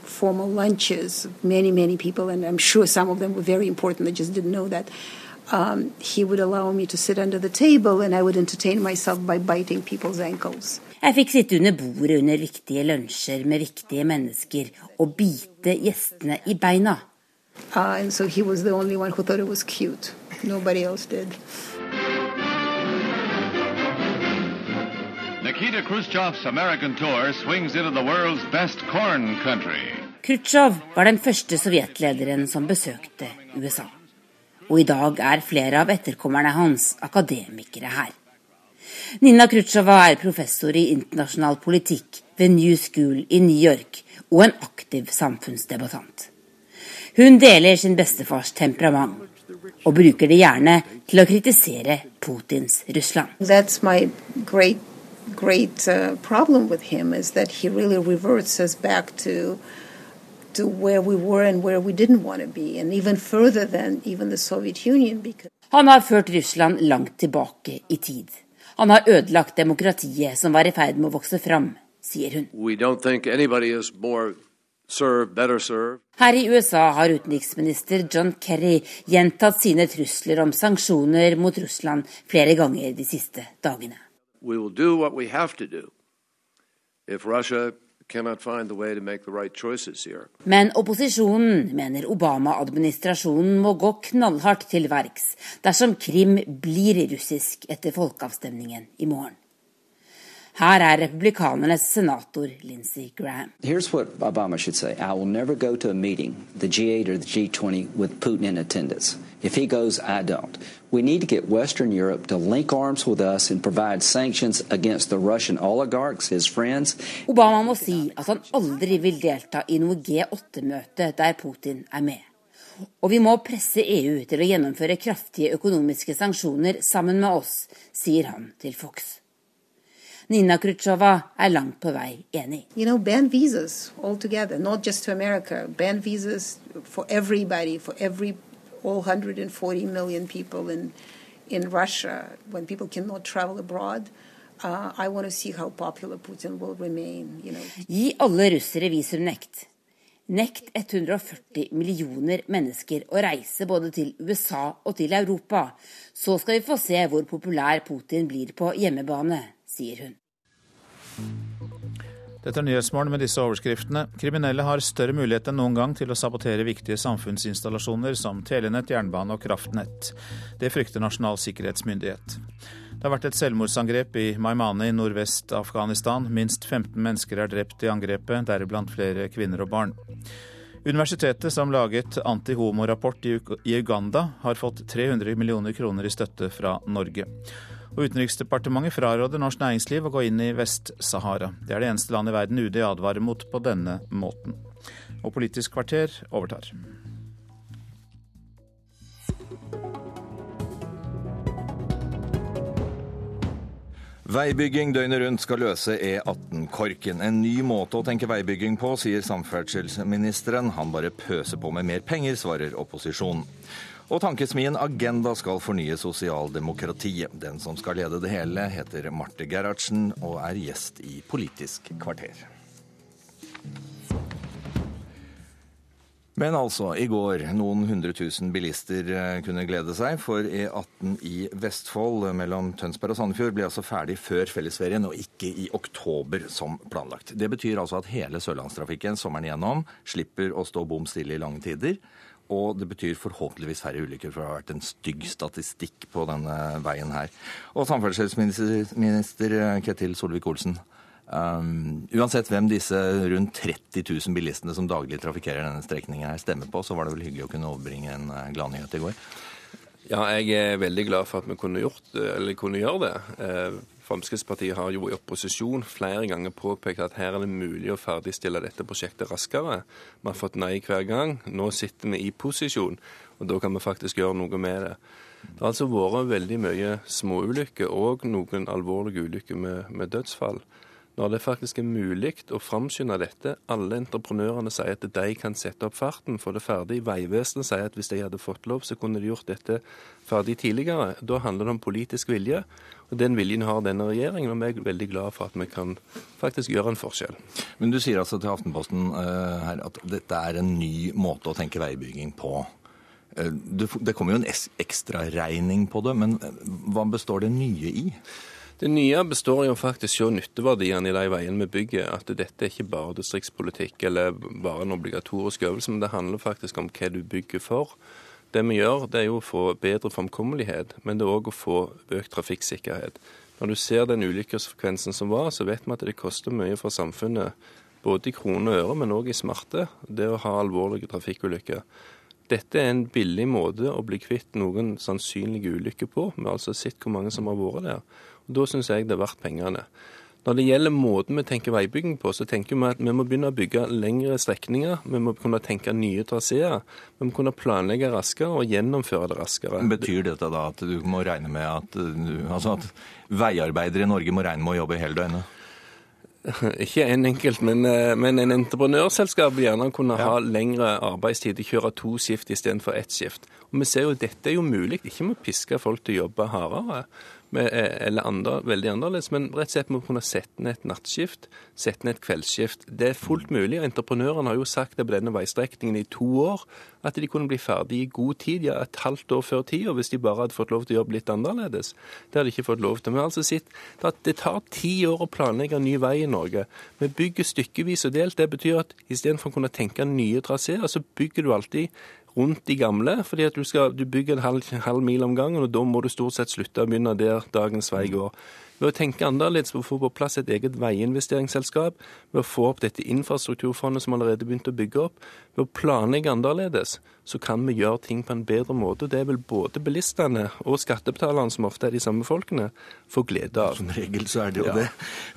formal lunches, many, many people, and I'm sure some of them were very important. I just didn't know that. Um, he would allow me to sit under the table, and I would entertain myself by biting people's ankles. Jeg fikk sitte under bordet under viktige lunsjer med viktige mennesker og bite gjestene i beina. Uh, and so he was the only one who thought it was cute. Nobody else did. Nikita Khrushchev's American tour swings into the world's best corn country. Khrusjtsjov var den første sovjetlederen som besøkte USA. Og i dag er flere av etterkommerne hans akademikere her. Nina Khrusjtsjova er professor i internasjonal politikk ved New School i New York og en aktiv samfunnsdebattant. Hun deler sin bestefars temperament og bruker det gjerne til å kritisere Putins Russland. That's my great, great uh, problem with him is that he really reverts us back to to where we were and where we didn't want to be, and even further than even the Soviet Union. Because Han har ført Russland langt tilbake i tid. Han har ødelagt demokratiet som var i ferd med å vokse fram, sier hun. We don't think anybody is more her i USA har utenriksminister John Kerry gjentatt sine trusler om sanksjoner mot Russland flere ganger de siste dagene. Men opposisjonen mener Obama-administrasjonen må gå knallhardt til verks dersom Krim blir russisk etter folkeavstemningen i morgen. Her er republikanernes senator Lindsey Graham. Here's what Obama should say. I will never go to a meeting, the G8 or the G20, with Putin in attendance. If he goes, I don't. We need to get Western Europe to link arms with us and provide sanctions against the Russian oligarchs, his friends. Obama må si at han aldri vil delta i noe G8-møte der Putin er med. Og vi må presse EU til å gjennomføre kraftige økonomiske sanksjoner sammen med oss, sier han til Fox. Nina Khrusjtsjova er langt på vei enig. You know, ban visas altogether, not just to America. Ban visas for everybody, for every all 140 million people in in Russia when people cannot travel abroad. Uh, I want to see how popular Putin will remain. You know. Gi alle russere visumnekt. Nekt 140 millioner mennesker å reise både til USA og til Europa. Så skal vi få se hvor populær Putin blir på hjemmebane, sier hun. Dette er Nyhetsmorgen med disse overskriftene. Kriminelle har større mulighet enn noen gang til å sabotere viktige samfunnsinstallasjoner som telenett, jernbane og kraftnett. Det frykter Nasjonal sikkerhetsmyndighet. Det har vært et selvmordsangrep i Maimane i nordvest Afghanistan. Minst 15 mennesker er drept i angrepet, deriblant flere kvinner og barn. Universitetet som laget anti-homo-rapport i Uganda, har fått 300 millioner kroner i støtte fra Norge. Og Utenriksdepartementet fraråder norsk næringsliv å gå inn i Vest-Sahara. Det er det eneste landet i verden UD advarer mot på denne måten. Og Politisk kvarter overtar. Veibygging døgnet rundt skal løse E18-korken. En ny måte å tenke veibygging på, sier samferdselsministeren. Han bare pøser på med mer penger, svarer opposisjonen. Og tankesmien Agenda skal fornye sosialdemokratiet. Den som skal lede det hele, heter Marte Gerhardsen og er gjest i Politisk kvarter. Men altså, i går noen hundre tusen bilister eh, kunne glede seg, for E18 i Vestfold mellom Tønsberg og Sandefjord ble altså ferdig før fellesferien, og ikke i oktober som planlagt. Det betyr altså at hele sørlandstrafikken sommeren igjennom slipper å stå bom stille i lange tider. Og det betyr forhåpentligvis færre ulykker, for det har vært en stygg statistikk på denne veien her. Og samferdselsminister Ketil Solvik-Olsen. Um, uansett hvem disse rundt 30 000 bilistene som daglig trafikkerer denne strekningen her stemmer på, så var det vel hyggelig å kunne overbringe en uh, gladnyhet i går? Ja, jeg er veldig glad for at vi kunne, gjort, kunne gjøre det. Fremskrittspartiet har jo i opposisjon flere ganger påpekt at her er det mulig å ferdigstille dette prosjektet raskere. Vi har fått nei hver gang. Nå sitter vi i posisjon, og da kan vi faktisk gjøre noe med det. Det har altså vært veldig mye småulykker og noen alvorlige ulykker med, med dødsfall når det faktisk er mulig å framskynde dette. Alle entreprenørene sier at de kan sette opp farten, få det ferdig. Vegvesenet sier at hvis de hadde fått lov, så kunne de gjort dette ferdig tidligere. Da handler det om politisk vilje, og den viljen har denne regjeringen. Og vi er veldig glad for at vi kan faktisk gjøre en forskjell. Men du sier altså til Aftenposten uh, her at dette er en ny måte å tenke veibygging på. Uh, det kommer jo en ekstraregning på det, men eh, hva består det nye i? Det nye består faktisk å se nytteverdiene i de veiene vi bygger. At dette er ikke bare distriktspolitikk eller bare en obligatorisk øvelse, men det handler faktisk om hva du bygger for. Det vi gjør, det er jo å få bedre framkommelighet, men det er òg å få økt trafikksikkerhet. Når du ser den ulykkesfrekvensen som var, så vet vi at det koster mye for samfunnet. Både i kroner og øre, men òg i smerte, det å ha alvorlige trafikkulykker. Dette er en billig måte å bli kvitt noen sannsynlige ulykker på. Vi har altså sett hvor mange som har vært der. Da syns jeg det er verdt pengene. Når det gjelder måten vi tenker veibygging på, så tenker vi at vi må begynne å bygge lengre strekninger. Vi må kunne tenke nye traseer. Vi må kunne planlegge raskere og gjennomføre det raskere. Betyr dette da at du må regne med at, altså at veiarbeidere i Norge må regne med å jobbe hele døgnet? Ikke en enkelt, men, eh, men en entreprenørselskap vil gjerne kunne ha lengre arbeidstid, kjøre to skift istedenfor ett skift. Og Vi ser jo at dette er jo mulig, ikke med å piske folk til å jobbe hardere eller andre, veldig annerledes, men rett og slett med å kunne sette ned et nattskift, sette ned et kveldsskift. Det er fullt mulig. og Entreprenørene har jo sagt det på denne veistrekningen i to år, at de kunne bli ferdig i god tid, ja et halvt år før tida, hvis de bare hadde fått lov til å jobbe litt annerledes. Det hadde de ikke fått lov til. Men altså sitt, det tar ti år å planlegge en ny vei i Norge. Vi bygger stykkevis og delt. Det betyr at istedenfor å kunne tenke nye traseer, så bygger du alltid rundt de gamle. fordi at du, skal, du bygger en halv, halv mil om gangen, og da må du stort sett slutte å begynne der dagens vei går. Ved å tenke annerledes, ved å få på plass et eget veiinvesteringsselskap, ved å få opp dette infrastrukturfondet som allerede begynte å bygge opp, ved å planlegge annerledes, så kan vi gjøre ting på en bedre måte. Det vil både bilistene og skattebetalerne, som ofte er de samme folkene, få glede av. Som regel så er det jo ja. det.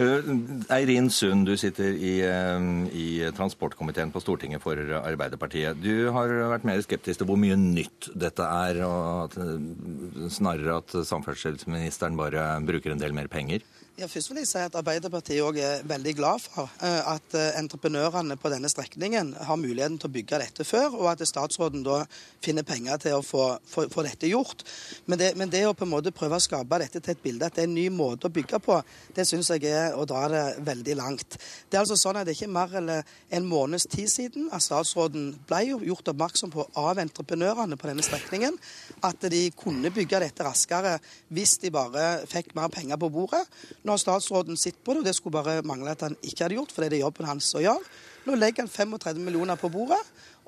Eh, Eirin Sund, du sitter i, eh, i, transportkomiteen på Stortinget for Arbeiderpartiet. Du har vært mer skeptisk til hvor mye nytt dette er, og at, snarere at samferdselsministeren bare bruker en del mer penger? Ja, først vil jeg si at Arbeiderpartiet også er veldig glad for eh, at eh, entreprenørene på denne strekningen har muligheten til å bygge dette før, og at statsråden da finner penger til å få, få, få dette gjort. Men det, men det, å på en måte prøve å skape dette til et bilde at det er en ny måte å bygge på, det syns jeg er å dra det veldig langt. Det er altså sånn at det er ikke mer enn en måneds tid siden at statsråden ble gjort oppmerksom på av entreprenørene på denne strekningen at de kunne bygge dette raskere hvis de bare fikk mer penger på bordet. Nå har statsråden sett på det, og det skulle bare mangle at han ikke hadde gjort, for det er jobben hans å gjøre. Nå legger han 35 millioner på bordet,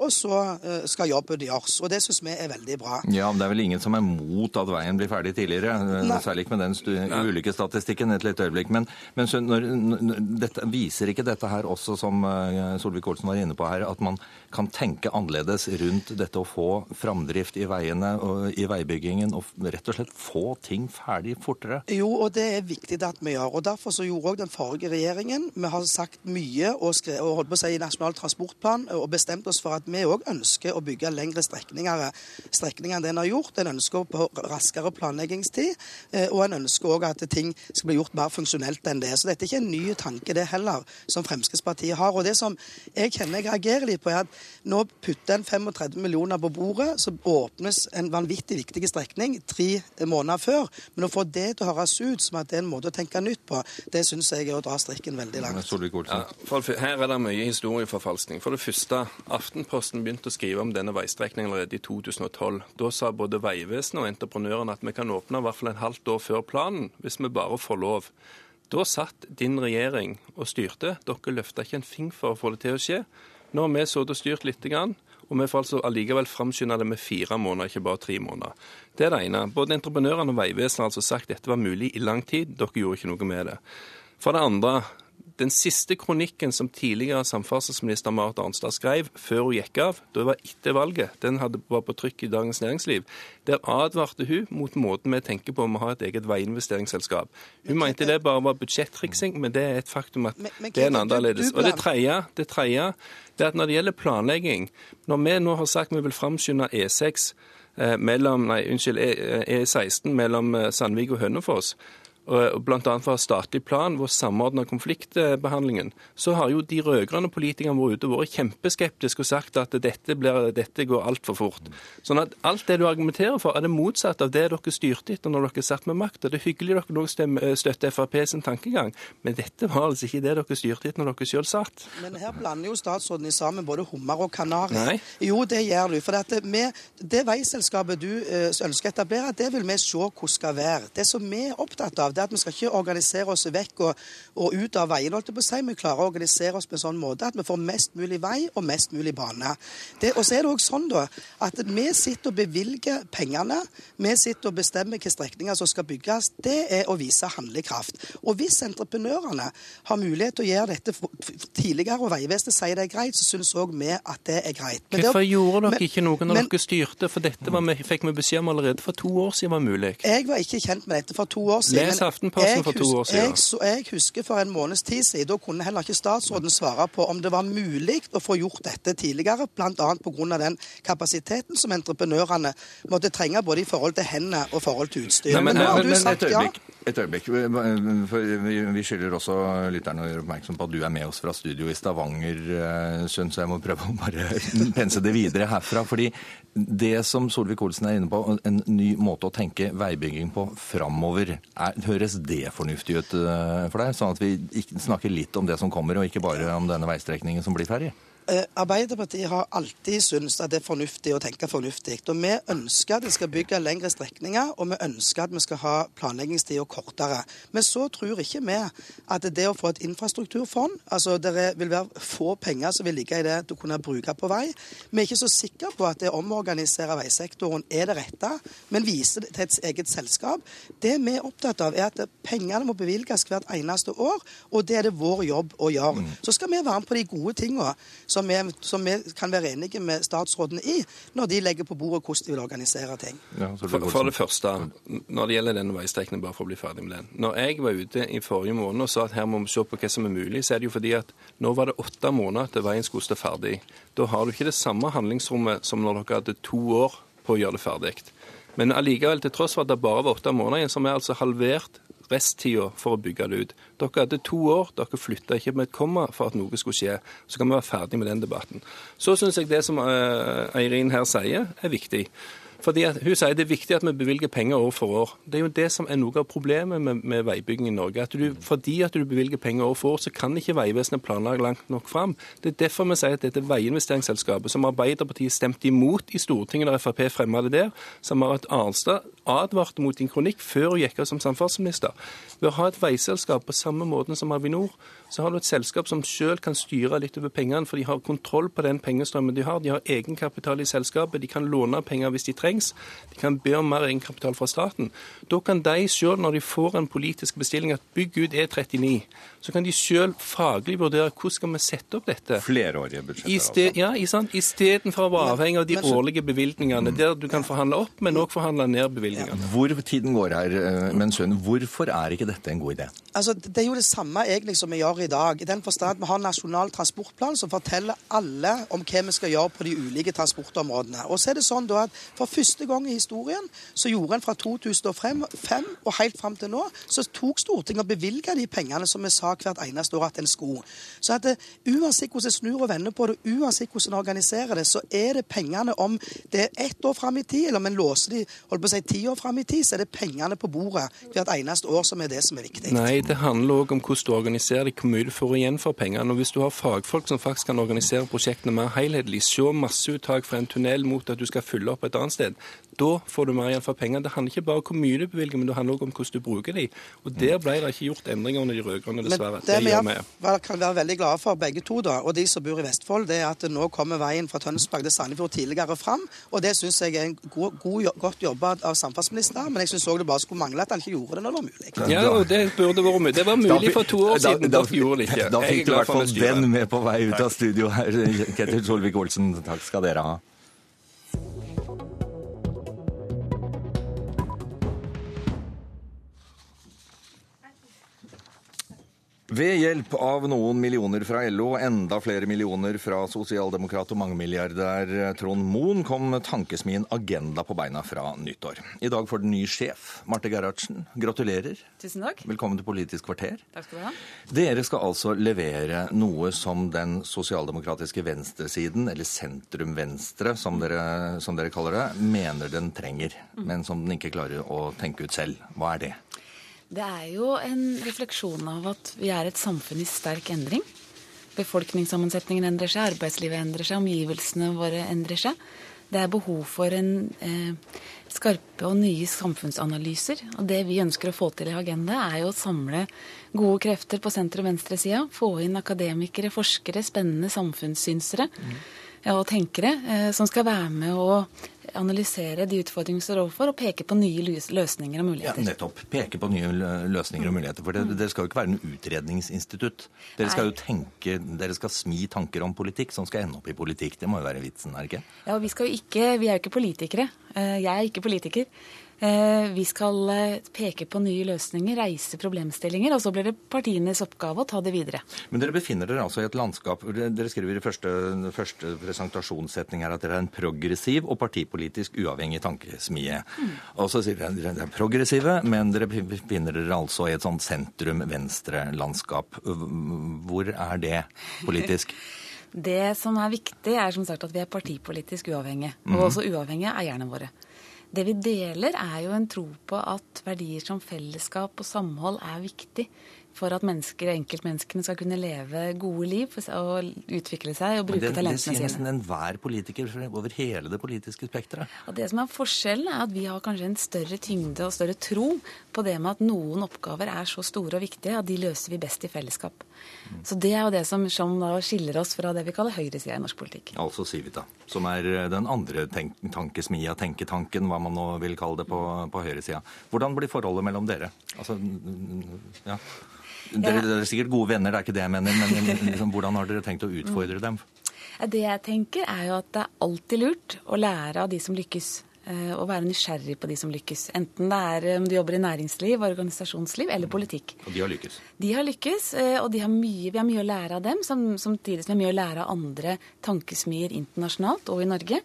og så eh, skal jobben gjøres. Og det syns vi er veldig bra. Ja, men Det er vel ingen som er mot at veien blir ferdig tidligere? Eh, Nei. Særlig ikke med den ulykkesstatistikken et lite øyeblikk. Men, men når, når, dette, viser ikke dette her også, som eh, Solvik-Olsen var inne på her, at man kan tenke annerledes rundt dette å få framdrift i veiene og i veibyggingen, og rett og slett få ting ferdig fortere? Jo, og det er viktig at vi gjør. og Derfor så gjorde òg den forrige regjeringen Vi har sagt mye og, skrevet, og holdt på å si i Nasjonal transportplan og bestemt oss for at vi òg ønsker å bygge lengre strekninger, strekninger enn det en har gjort. En ønsker på raskere planleggingstid, eh, og en ønsker òg at ting skal bli gjort mer funksjonelt enn det. Så dette er ikke en ny tanke, det heller, som Fremskrittspartiet har. Og det som jeg kjenner jeg reagerer litt på, er at nå putter en 35 millioner på bordet, så åpnes en vanvittig viktig strekning tre måneder før. Men å få det til å høres ut som at det er en måte å tenke nytt på, det syns jeg er å dra strikken veldig langt. Ja, her er det mye historieforfalskning. For det første, Aftenposten Aftenposten begynte å skrive om denne veistrekningen allerede i 2012. Da sa både Vegvesenet og entreprenørene at vi kan åpne i hvert fall et halvt år før planen, hvis vi bare får lov. Da satt din regjering og styrte. Dere løfta ikke en fing for å få det til å skje. Nå har vi sittet og styrt litt, og vi får altså allikevel framskynde det med fire måneder, ikke bare tre måneder. Det er det ene. Både entreprenørene og Vegvesenet har altså sagt at dette var mulig i lang tid. Dere gjorde ikke noe med det. For det andre, den siste kronikken som tidligere samferdselsminister Marit Arnstad skrev før hun gikk av, da var etter valget, den hadde, var på trykk i Dagens Næringsliv, der advarte hun mot måten vi tenker på om å ha et eget veiinvesteringsselskap. Hun mente det bare var budsjettriksing, men det er et faktum at det er en annerledes. Og det tredje, det tredje det er at når det gjelder planlegging, når vi nå har sagt vi vil framskynde E6 eh, mellom, nei, unnskyld, E16 e mellom eh, Sandvik og Hønefoss, bl.a. fra statlig plan, hvor samordna konfliktbehandlingen, så har jo de rød-grønne politikerne vært ute og vært kjempeskeptiske og sagt at dette, blir, dette går altfor fort. Sånn at alt det du argumenterer for, er det motsatte av det dere styrte etter når dere satt med makta. Det er hyggelig dere nå støtter Frp sin tankegang, men dette var altså ikke det dere styrte etter når dere selv satt. Men her blander jo statsråden i sammen både hummer og kanari. Nei. Jo, det gjør du. For det, med det veiselskapet du eh, ønsker å etablere, det vil vi se hvordan skal være. Det som vi er opptatt av, det at vi skal ikke organisere oss vekk og, og ut av veien. holdt jeg på å si. Vi klarer å organisere oss på en sånn måte at vi får mest mulig vei og mest mulig bane. Det, og så er det også sånn da, at vi sitter og bevilger pengene. Vi sitter og bestemmer hvilke strekninger som skal bygges. Det er å vise handlekraft. Og hvis entreprenørene har mulighet til å gjøre dette tidligere, og Vegvesenet sier det er greit, så syns òg vi at det er greit. Men Hvorfor det, gjorde dere men, ikke noe når men, dere styrte? For dette var, fikk vi beskjed om allerede for to år siden var mulig. Jeg var ikke kjent med dette for to år siden. Les Aftenposten for to år siden. Jeg, jeg, husker for en måneds tid siden, da kunne heller ikke statsråden svare på om det var mulig å få gjort dette tidligere, bl.a. pga. den kapasiteten som entreprenørene måtte trenge både i forhold til hendene og forhold til utstyr. Nei, men, men, men, men et øyeblikk. Ja. Et øyeblikk. Vi skylder også lytterne å gjøre oppmerksom på at du er med oss fra studio i Stavanger, eh, Sund, så jeg må prøve å bare pense det videre herfra. fordi det som Solvik-Olsen er inne på, en ny måte å tenke veibygging på framover, høres det fornuftig ut eh, for deg? Sånn at vi snakker litt om det som kommer, og ikke bare om denne veistrekningen som blir ferdig? Eh, Arbeiderpartiet har alltid syntes at det er fornuftig å tenke fornuftig. Og vi ønsker at vi skal bygge lengre strekninger, og vi ønsker at vi skal ha planleggingstida kortere. Men så tror ikke vi at det å få et infrastrukturfond Altså det vil være få penger som vil ligge i det å kunne bruke på vei. Vi er ikke så sikre på at det å omorganisere veisektoren er det rette, men vise det til et eget selskap. Det vi er opptatt av, er at pengene må bevilges hvert eneste år, og det er det vår jobb å gjøre. Mm. Så skal vi være med på de gode tingene som vi, som vi, kan være enige med statsråden i, når de legger på bordet hvordan de vil organisere ting. Ja, for, for, det første, når det gjelder denne veistrekningen, bare for å bli ferdig med den. Når jeg var ute i forrige måned og sa at her må vi se på hva som er mulig, så er det jo fordi at nå var det åtte måneder til veien skulle stå ferdig. Da har du ikke det samme handlingsrommet som når dere hadde to år på å gjøre det ferdig. Men allikevel, til tross for at det bare var åtte måneder igjen, så har vi altså halvert resttida for å bygge det ut. Dere hadde to år, dere flytta ikke med et komma for at noe skulle skje. Så kan vi være ferdig med den debatten. Så syns jeg det som eh, Eirin her sier, er viktig. Fordi Hun sier det er viktig at vi bevilger penger år for år. Det er jo det som er noe av problemet med, med veibygging i Norge. At du, fordi at du bevilger penger år for år, så kan ikke Vegvesenet planlegge langt nok fram. Det er derfor vi sier at dette veiinvesteringsselskapet, som Arbeiderpartiet stemte imot i Stortinget da Frp fremma det der, som Marit Arnstad advarte mot din kronikk før hun gikk av som samferdselsminister. Å ha et veiselskap på samme måten som Avinor, så har du et selskap som selv kan styre litt over pengene, for de har kontroll på den pengestrømmen de har. De har egenkapital i selskapet, de kan låne penger hvis de trengs. De kan be om mer egenkapital fra staten. Da kan de selv, når de får en politisk bestilling at bygg ut E39, så kan de selv faglig vurdere hvordan skal vi sette opp dette. Flerårige budsjetter, altså. Ja, istedenfor å være avhengig av de årlige bevilgningene, der du kan forhandle opp, men òg forhandle ned bevilgningene. Hvor tiden går her, men sønnen, hvorfor er ikke dette en god idé? Altså, Det er jo det samme egentlig som vi gjør i dag. I den forstand vi har en nasjonal transportplan som forteller alle om hva vi skal gjøre på de ulike transportområdene. Og så er det sånn da at For første gang i historien så gjorde en fra 2005 og helt fram til nå, så tok Stortinget og bevilga de pengene som vi sa hvert eneste år at en skulle. Så at det, uansett hvordan en snur og vender på det, uansett hvordan en organiserer det, så er det pengene om det er ett år fram i tid, eller om en låser de holdt på å si ti år fram i tid, så er det pengene på bordet hvert eneste år som er det som er viktig. Nei, det handler òg om hvordan du organiserer det mye du får igjen for pengene. Og Hvis du har fagfolk som faktisk kan organisere prosjektene mer helhetlig, se masseuttak fra en tunnel mot at du skal fylle opp et annet sted, da får du mer igjen for pengene. Det handler ikke bare om hvor mye du bevilger, men det handler også om hvordan du bruker dem. Og Der ble det ikke gjort endringer under de rød-grønne, dessverre. Men det, det gjør vi. kan være veldig glade for, begge to, da, og de som bor i Vestfold, det er at nå kommer veien fra Tønsberg til Sandefjord tidligere fram. Og det syns jeg er en god, god, godt jobba av samferdselsministeren, men jeg syns òg det bare skulle mangle at han ikke gjorde det når det var mulig. Ja, og det burde vært mulig. Det var mulig for to år siden. Da, da, gjorde det ikke. Da fikk du i hvert fall den med på vei ut av studio her, Ketil Solvik-Olsen. Takk skal dere ha. Ved hjelp av noen millioner fra LO og enda flere millioner fra sosialdemokrat og mangemilliardær Trond Moen kom tankesmien Agenda på beina fra nyttår. I dag får den ny sjef. Marte Gerhardsen, gratulerer. Tusen takk. Velkommen til Politisk kvarter. Takk skal du ha. Dere skal altså levere noe som den sosialdemokratiske venstresiden, eller sentrum-venstre som, som, dere kaller det, mener den trenger, men som den ikke klarer å tenke ut selv. Hva er det? Det er jo en refleksjon av at vi er et samfunn i sterk endring. Befolkningssammensetningen endrer seg, arbeidslivet endrer seg, omgivelsene våre endrer seg. Det er behov for en eh, skarpe og nye samfunnsanalyser. Og det vi ønsker å få til i Agenda, er jo å samle gode krefter på senter- og venstresida. Få inn akademikere, forskere, spennende samfunnssynsere. Mm. Og tenkere eh, som skal være med å analysere de utfordringene vi står overfor, og peke på nye løsninger og muligheter. Ja, nettopp. Peke på nye løsninger og muligheter. For det, mm. dere skal jo ikke være noe utredningsinstitutt. Dere skal jo tenke, dere skal smi tanker om politikk som skal ende opp i politikk. Det må jo være vitsen, er det ikke? Ja, vi, skal jo ikke, vi er jo ikke politikere. Eh, jeg er ikke politiker. Eh, vi skal eh, peke på nye løsninger, reise problemstillinger, og så blir det partienes oppgave å ta det videre. Men dere befinner dere altså i et landskap Dere skriver i første, første presentasjonssetning her at dere er en progressiv og partipolitisk uavhengig tankesmie. Mm. Og så sier dere at dere er progressive, men dere befinner dere altså i et sånt sentrum-venstre-landskap. Hvor er det politisk? Det som er viktig, er som sagt at vi er partipolitisk uavhengige. Og mhm. også uavhengige er eierne våre. Det vi deler, er jo en tro på at verdier som fellesskap og samhold er viktig for at mennesker, enkeltmenneskene skal kunne leve gode liv og utvikle seg og bruke det, talentene sine. Det sier nesten enhver politiker over hele det politiske spekteret. Det som er forskjellen, er at vi har kanskje en større tyngde og større tro på det med at noen oppgaver er så store og viktige at de løser vi best i fellesskap. Mm. Så det er jo det som, som skiller oss fra det vi kaller høyresida i norsk politikk. Altså Civita, som er eh, den andre tenk tankesmia, tenketanken, hva man nå vil kalle det på, på høyresida. Hvordan blir forholdet mellom dere? Altså, ja. Dere, dere, er sikkert gode venner, det er ikke det jeg mener, men liksom, hvordan har dere tenkt å utfordre dem? Det jeg tenker er jo at det er alltid lurt å lære av de som lykkes. Eh, å være nysgjerrig på de som lykkes. Enten det er om du jobber i næringsliv, organisasjonsliv eller politikk. Og de har lykkes? De har lykkes, eh, og har mye, vi har mye å lære av dem, samtidig som vi har mye å lære av andre tankesmier internasjonalt og i Norge.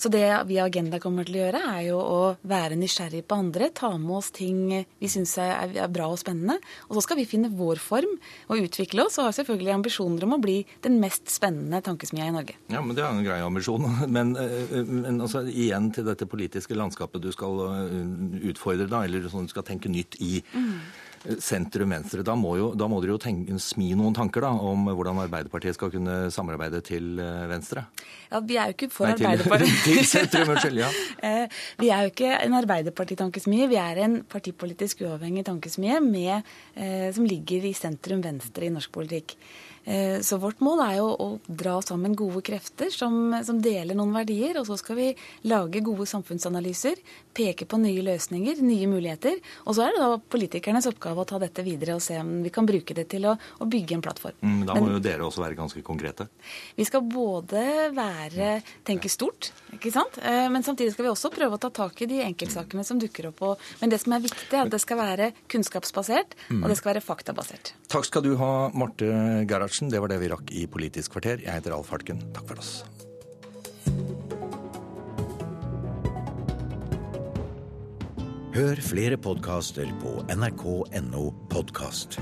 Så det vi i Agenda kommer til å gjøre, er jo å være nysgjerrig på andre, ta med oss ting vi syns er, er bra og spennende. Og så skal vi finne vår form og utvikle oss, og har selvfølgelig ambisjoner om å bli den mest spennende tankesmia i Norge. Ja, men Det er en grei ambisjon. Men, eh, men altså, igjen til dette politiske landskapet du skal eh, utfordre, da, eller sånn du skal tenke nytt i. Mm sentrum-venstre. Da, da, må dere jo tenke, smi noen tanker da, om hvordan Arbeiderpartiet skal kunne samarbeide til eh, venstre? Ja, Vi er jo ikke for Nei, Arbeiderpartiet. til sentrum, unnskyld. ja. Eh, vi er jo ikke en Arbeiderparti-tankesmie. Vi er en partipolitisk uavhengig tankesmie med, eh, som ligger i sentrum-venstre i norsk politikk. Eh, så vårt mål er jo å dra sammen gode krefter som, som, deler noen verdier. Og så skal vi lage gode samfunnsanalyser, peke på nye løsninger, nye muligheter. Og så er det da politikernes oppgave å ta dette videre og se om vi kan bruke det til å, å bygge en plattform. Mm, da må Men, jo dere også være ganske konkrete? Vi skal både være, tenke stort, ikke sant? Eh, men samtidig skal vi også prøve å ta tak i de enkeltsakene som dukker opp. Men det som er viktig, er at det skal være kunnskapsbasert, og det skal være faktabasert. Takk skal du ha, Marte Gerhardsen. Gerhardsen. Det var det vi rakk i Politisk kvarter. Jeg heter Alf Hartken. Takk for oss. Hør flere podkaster på nrk.no podkast.